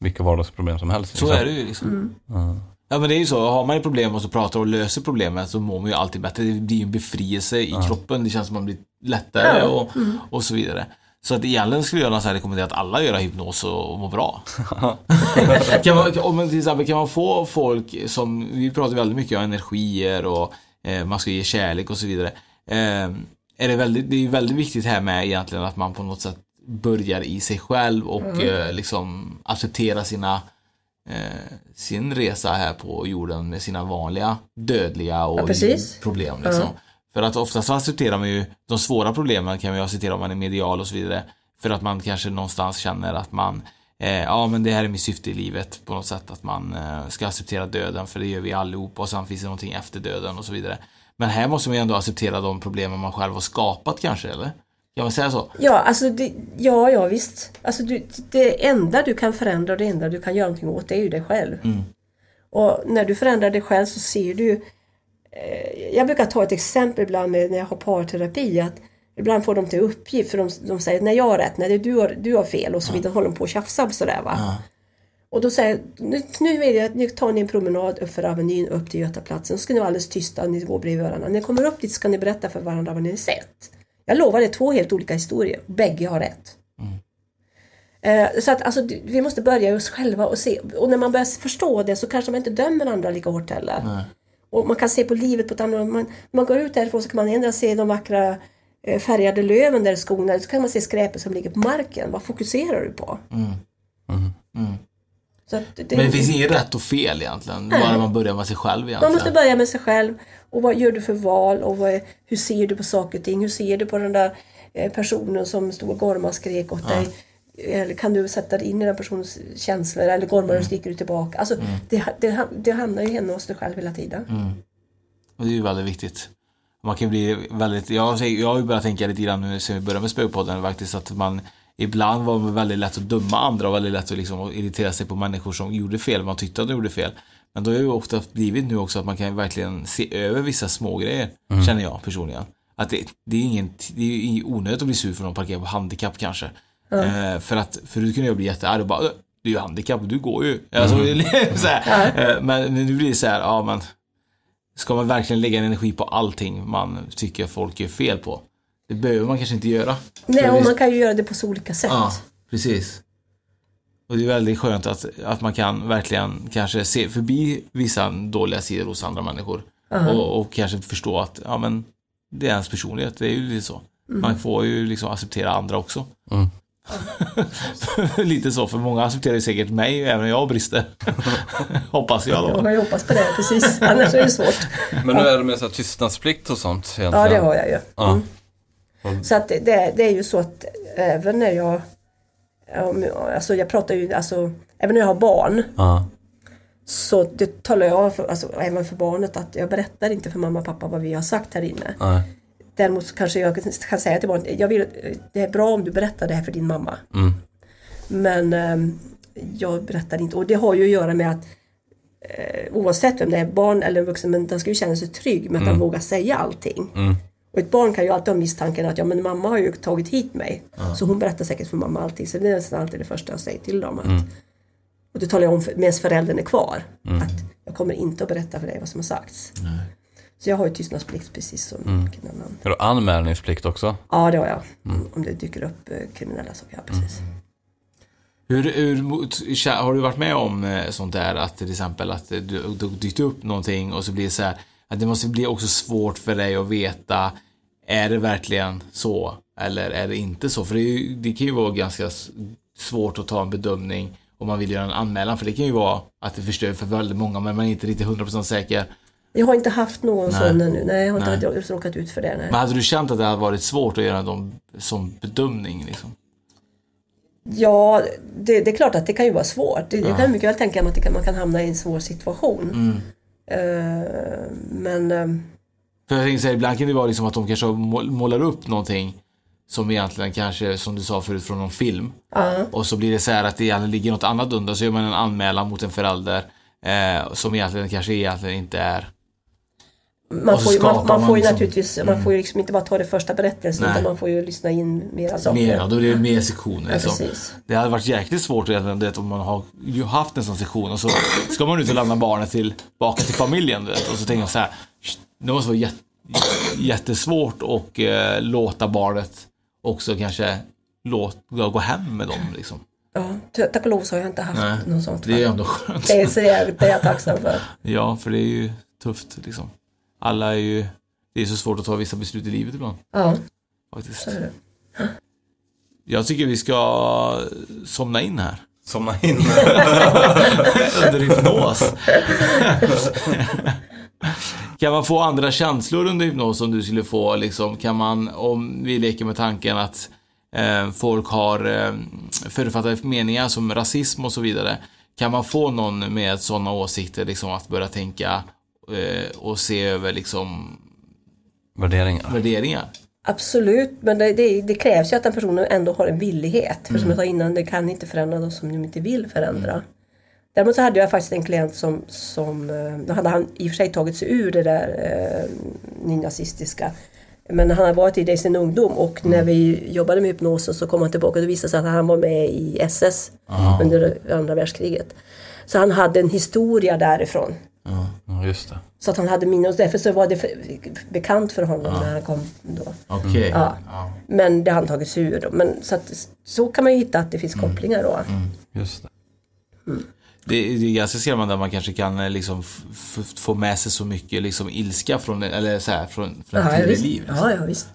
vilka vardagsproblem som helst. Så liksom. är det ju liksom. Mm. Ja men det är ju så, har man ett problem och så pratar och löser problemet så mår man ju alltid bättre. Det blir ju en befrielse i kroppen, det känns som man blir lättare Ja. och, och så vidare. Så att egentligen skulle jag nästan rekommendera att alla gör hypnos och, och må bra. kan man, om man till exempel kan man få folk som, vi pratar väldigt mycket om energier och eh, man ska ge kärlek och så vidare. Eh, är det, väldigt, det är väldigt viktigt här med egentligen att man på något sätt börjar i sig själv och Mm. eh, liksom acceptera sina eh, sin resa här på jorden med sina vanliga dödliga och Ja, problem. Liksom. För att oftast så accepterar man ju de svåra problemen kan man ju acceptera om man är medial och så vidare. För att man kanske någonstans känner att man eh, ja men det här är mitt syfte i livet på något sätt att man eh, ska acceptera döden för det gör vi allihopa och sen finns det någonting efter döden och så vidare. Men här måste man ju ändå acceptera de problemen man själv har skapat kanske eller? Kan man säga så? Ja, alltså det, ja, ja visst. Alltså du, det enda du kan förändra och det enda du kan göra någonting åt det är ju dig själv. Och när du förändrar dig själv så ser du eh, Jag brukar ta ett exempel ibland när jag har parterapi att Ibland får de till uppgift för de, de säger när jag har rätt, när du, har, du har fel och så vidare håller de på och tjafsar sådär va. Och då säger nu, nu vill jag att ni tar ni en promenad upp för Avenyn upp till Götaplatsen. Så ska ni vara alldeles tysta, ni går bredvid varandra. När ni kommer upp dit ska ni berätta för varandra vad ni har sett. Jag lovar, det är två helt olika historier. Bägge har rätt. Eh, Så att alltså, vi måste börja i oss själva och se. Och när man börjar förstå det så kanske man inte dömer andra lika hårt heller. Och man kan se på livet på ett annat man, man går ut därifrån så kan man ändra se de vackra eh, färgade löven där i skogen. Eller så kan man se skräpet som ligger på marken. Vad fokuserar du på? Så att det, Men det finns inget rätt och fel egentligen. Bara man börjar med sig själv Man egentligen. måste börja med sig själv. Och vad gör du för val? Och är- hur ser du på saker och ting? Hur ser du på den där eh, personen som stod och gormade och skrek åt dig? Eller kan du sätta dig in i den personens känslor? Eller gormar Mm. och skriker du tillbaka? Alltså, det, det, det hamnar ju hemma hos dig själv hela tiden. Mm. Och det är ju väldigt viktigt. Man kan bli väldigt, jag, jag har ju börjat tänka lite grann nu sen vi började med spökpodden faktiskt att man ibland var det väldigt lätt att döma andra och väldigt lätt att liksom irritera sig på människor som gjorde fel, man tyckte att de gjorde fel. Men då har det ju ofta blivit nu också att man kan verkligen se över vissa små grejer känner jag personligen. Att det, det är ingen, det är ju onödigt att bli sur för någon parkerar på handikapp kanske. Eh, för att förut kunde jag bli jättearg och bara "Äh, du är ju handikapp, du går ju. Alltså, så här. Eh, Men nu blir det så här, ja men Ska man verkligen lägga en energi på allting man tycker folk gör fel på? Det behöver man kanske inte göra. Nej, och man kan ju göra det på så olika sätt. Ja, precis. Och det är väldigt skönt att, att man kan verkligen kanske se förbi vissa dåliga sidor hos andra människor. Och, och kanske förstå att, ja men, det är ens personlighet, det är ju lite så. Man får ju liksom acceptera andra också. Mm. lite så, för många accepterar ju säkert mig, även jag har brister. Hoppas jag Jag då. har ju hoppats på det, precis. Annars är det svårt. Men hur är det med så här tystnadsplikt och sånt egentligen? Ja, det har jag ju. Ja. Mm. Så att det, det, är ju så att även när jag om Alltså jag pratar ju, alltså även när jag har barn Ja. så det talar jag för, alltså, även för barnet att jag berättar inte för mamma och pappa vad vi har sagt här inne. Nej. Däremot så kanske jag kan säga till barnet, jag vill, det är bra om du berättar det här för din mamma. Mm. Men ehm, jag berättar inte och det har ju att göra med att eh, oavsett vem det är, barn eller en vuxen, men den ska ju känna sig trygg med att den vågar säga allting. Mm. Och ett barn kan ju alltid ha misstanken att ja men mamma har ju tagit hit mig. Så hon berättar säkert för mamma allting. Så det är nästan alltid det första jag säger till dem. Att, Mm. Och det talar jag om för, medan föräldern är kvar. Att jag kommer inte att berätta för dig vad som har sagts. Så jag har ju tystnadsplikt precis som Mm. vilken annan. Har du anmälningsplikt också? Ja det har jag. Mm. Om det dyker upp eh, kriminella saker. Ja, precis. Hur, hur, tja- har du varit med om eh, sånt där att till exempel att du dykt upp någonting och så blir det så här att det måste bli också svårt för dig att veta är det verkligen så eller är det inte så? För det, ju, det kan ju vara ganska svårt att ta en bedömning om man vill göra en anmälan för det kan ju vara att det förstör för väldigt många men man är inte riktigt 100% säker. Jag har inte haft någon Nej. sån ännu. Nej, jag har inte Nej. råkat ut för det. Nej. Men hade du känt att det hade varit svårt att göra en sån bedömning liksom? Ja, det, det är klart att det kan ju vara svårt. Det, Jag kan mycket väl tänka mig att kan, man kan hamna i en svår situation. Mm. Eh, men eh, För jag tänker så här, ibland kan det vara liksom att de kanske mål- målar upp någonting som egentligen kanske, som du sa förut, från någon film. ja, Och så blir det så här att det egentligen ligger något annat under, så gör man en anmälan mot en förälder eh, som egentligen kanske egentligen inte är... man, får ju, man, man man får ju liksom- naturligtvis, man får ju liksom inte bara ta det första berättelsen Nej. utan man får ju lyssna in mera saker. Mer, ja, då är det mer sektioner. Liksom. Det hade varit jäkligt svårt du vet, om man har ju haft en sån sektion och så ska man ut och lämna barnet tillbaka till familjen. Vet, och så tänker jag så här, "Shh, det måste vara jätte, jättesvårt att eh, låta barnet också kanske låt, gå hem med dem liksom. Ja, tack och lov så har jag inte haft Nej, något sånt. Det är fall. ändå skönt. det, är, så jag, det är jag tacksam för. Ja, för det är ju tufft liksom. Alla är ju, det är så svårt att ta vissa beslut i livet ibland. Ja, Faktiskt. så är det. Jag tycker vi ska somna in här. Somna in. under hypnos. kan man få andra känslor under hypnos om du skulle få liksom, kan man, om vi leker med tanken att eh, folk har eh, förutfattade meningar som rasism och så vidare. Kan man få någon med sådana åsikter liksom att börja tänka eh, och se över liksom Värderingar. värderingar? Absolut, men det, det, det krävs ju att den personen ändå har en villighet. För som jag sa innan, det kan inte förändra de som de inte vill förändra. Däremot så hade jag faktiskt en klient som, som eh, då hade han i och för sig tagit sig ur det där eh, nynazistiska. Men han hade varit i det i sin ungdom och när vi jobbade med hypnosen så kom han tillbaka och det visade sig att han var med i SS under andra världskriget. Så han hade en historia därifrån. Ja, just det. Så att han hade minne och därför så var det för, bekant för honom när han kom då. Okej. Ja. Men det har han tagit sig ur då. Men så, att, så kan man ju hitta att det finns kopplingar då. Just det. Det, det är ganska skrämmande att man kanske kan eh, liksom f- f- få med sig så mycket liksom ilska från, eller så här, från, från Ja, tidigare liv. liksom. ja, ja, visst.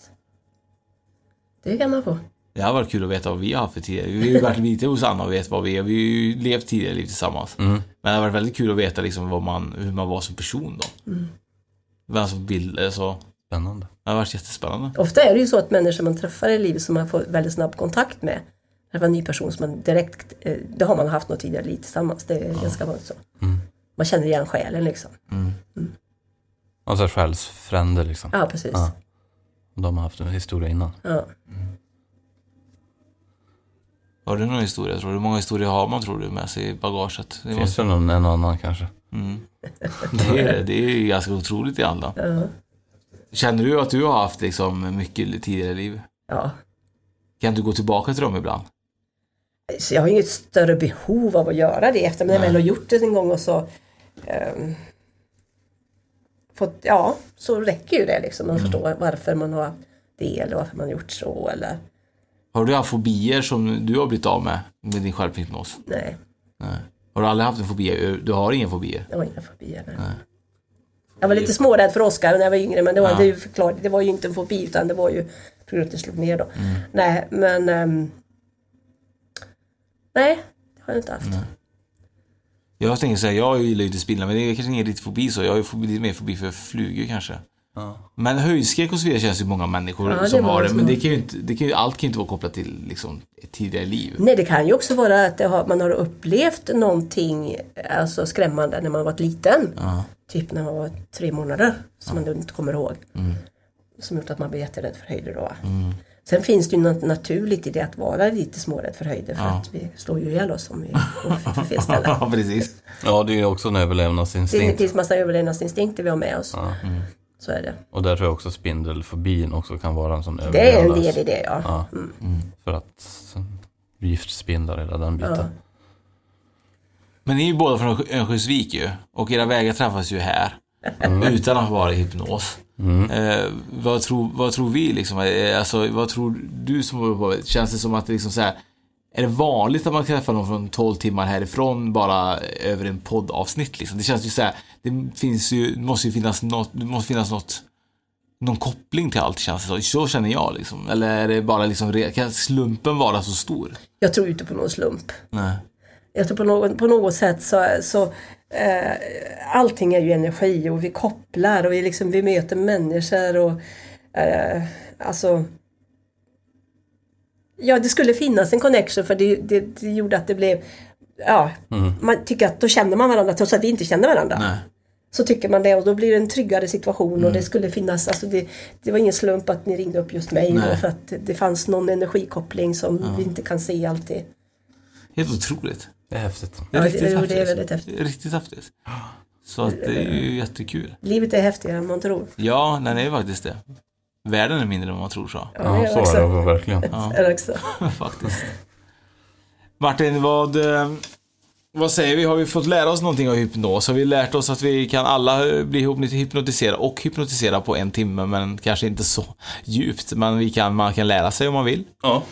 Det kan man få. Det har varit kul att veta vad vi har haft för tidigare. Vi har ju varit lite hos Anna och vet vad vi är. Vi har ju levt tidigare liv tillsammans. Mm. Men det har varit väldigt kul att veta liksom vad man, hur man var som person då. Vem som vill, så. Spännande. Det har varit jättespännande. Ofta är det ju så att människor man träffar i livet som man får väldigt snabb kontakt med. Det var en ny person som man direkt, eh, det har man haft något tidigare liv tillsammans. Det är ganska vanligt så. Man känner igen själen liksom. Alltså själsfränder liksom. Ja, precis. Ja. De har haft en historia innan. Ja. Har du någon historia tror du? Hur många historier har man tror du med sig i bagaget? Det, Finns måste, det någon en annan kanske? det, är, det är ju ganska otroligt egentligen. Ja. Känner du att du har haft liksom mycket tidigare liv? ja. Kan du gå tillbaka till dem ibland? Så jag har inget större behov av att göra det efter men när jag väl har gjort det en gång och så ehm, fått, ja, så räcker ju det liksom. Man förstår varför man har det eller varför man har gjort så eller Har du haft fobier som du har blivit av med, med din självhypnos? nej, Nej. Har du aldrig haft en fobi? Du har inga fobier? jag har inga fobier. Nej. Jag var lite smårädd för Oscar när jag var yngre men det var, Ja. det, är ju förklar, det var ju inte en fobi utan det var ju på grund av att det slog ner då. Nej, men ehm, nej, det har jag inte haft. Jag tänker så här, jag gillar ju inte spindlar men det är kanske ingen riktig fobi så. Jag har ju fobi, lite mer fobi för flugor kanske. Men höjdskräck och så vidare känns ju många människor Ja, som har det. Men det kan ju inte, det kan ju, allt kan ju inte vara kopplat till liksom, ett tidigare liv. Nej, det kan ju också vara att det har, man har upplevt någonting alltså skrämmande när man varit liten. Typ när man var tre månader, som man inte kommer ihåg. Som gjort att man blir jätterädd för höjder då. Sen finns det ju något naturligt i det att vara lite smårädd för höjder för att vi slår ju ihjäl oss om vi går för fel ställe. Ja, precis. Ja, det är ju också en Det överlevnadsinstinkt. finns massa överlevnadsinstinkter vi har med oss. Så är det. Och där tror jag också spindelfobin också kan vara en sån Det är en överlevnads- del i det ja. Ja. För att giftspindlar hela den biten. Ja. Men ni är ju båda från Örnsköldsvik ju. Och era vägar träffas ju här. Utan att vara i hypnos. Eh, vad, tror, vad tror vi liksom? Eh, Alltså, vad tror du som håller på? Känns det som att det liksom så här, Är det vanligt att man träffar någon från 12 timmar härifrån bara över en poddavsnitt liksom? Det känns ju så här, Det finns ju, måste ju finnas något, det måste finnas något någon koppling till allt känns det så. Så känner jag liksom. Eller är det bara liksom, kan slumpen vara så stor? Jag tror inte på någon slump. Nej. Jag tror på något, på något sätt så, så eh, allting är ju energi och vi kopplar och vi, liksom, vi möter människor och eh, alltså Ja, det skulle finnas en connection för det, det, det gjorde att det blev Ja, man tycker att då känner man varandra trots att vi inte känner varandra. Nej. Så tycker man det och då blir det en tryggare situation och det skulle finnas, alltså det, det var ingen slump att ni ringde upp just mig för att det, det fanns någon energikoppling som vi inte kan se alltid. Helt otroligt. Det är häftigt. Det är Ja, riktigt det- det är häftigt. väldigt häftigt. Det är riktigt häftigt. Så att det är ju jättekul. Livet är häftigare än man tror. Ja, det är faktiskt det. Världen är mindre än man tror så. Ja, Ja, så också. är det verkligen. Är det också. faktiskt. Martin, vad, eh, vad säger vi? Har vi fått lära oss någonting av hypnos? Har vi lärt oss att vi kan alla eh, bli hypnotiserade och hypnotisera på en timme, men kanske inte så djupt. Men vi kan, man kan lära sig om man vill. Ja.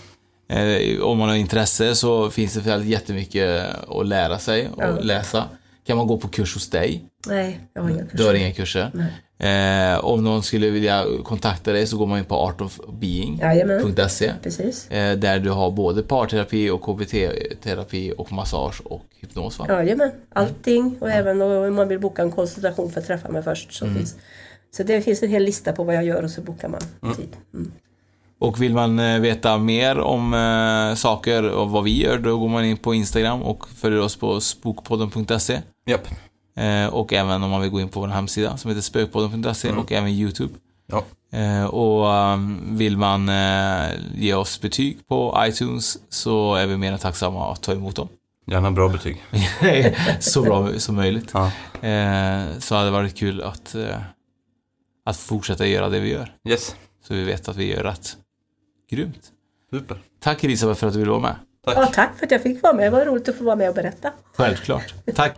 Eh, om man har intresse så finns det väldigt jättemycket att lära sig och Ja. läsa. Kan man gå på kurs hos dig? Nej, jag har inga Du har kurser. inga kurser. Eh, om någon skulle vilja kontakta dig så går man in på artofbeing.se. Eh, där du har både parterapi och KBT-terapi och massage och hypnos va? Jajamän, allting och även om man vill boka en konsultation för att träffa mig först så Mm. finns Så det finns en hel lista på vad jag gör och så bokar man tid. Mm. Och vill man eh, veta mer om eh, saker och vad vi gör då går man in på Instagram och följer oss på spokpodden.se. Japp. Eh, och även om man vill gå in på vår hemsida som heter spökpodden.se och även Youtube. Ja. Eh, och um, vill man ge oss betyg på iTunes så är vi mer än tacksamma att ta emot dem. Gärna bra betyg. så bra som möjligt. Ja. Så hade det varit kul att, att fortsätta göra det vi gör. Yes. Så vi vet att vi gör rätt. Grymt. Super. Tack Elisabeth för att du ville vara med. Ja, tack för att jag fick vara med. Det var roligt att få vara med och berätta. Självklart. Tack.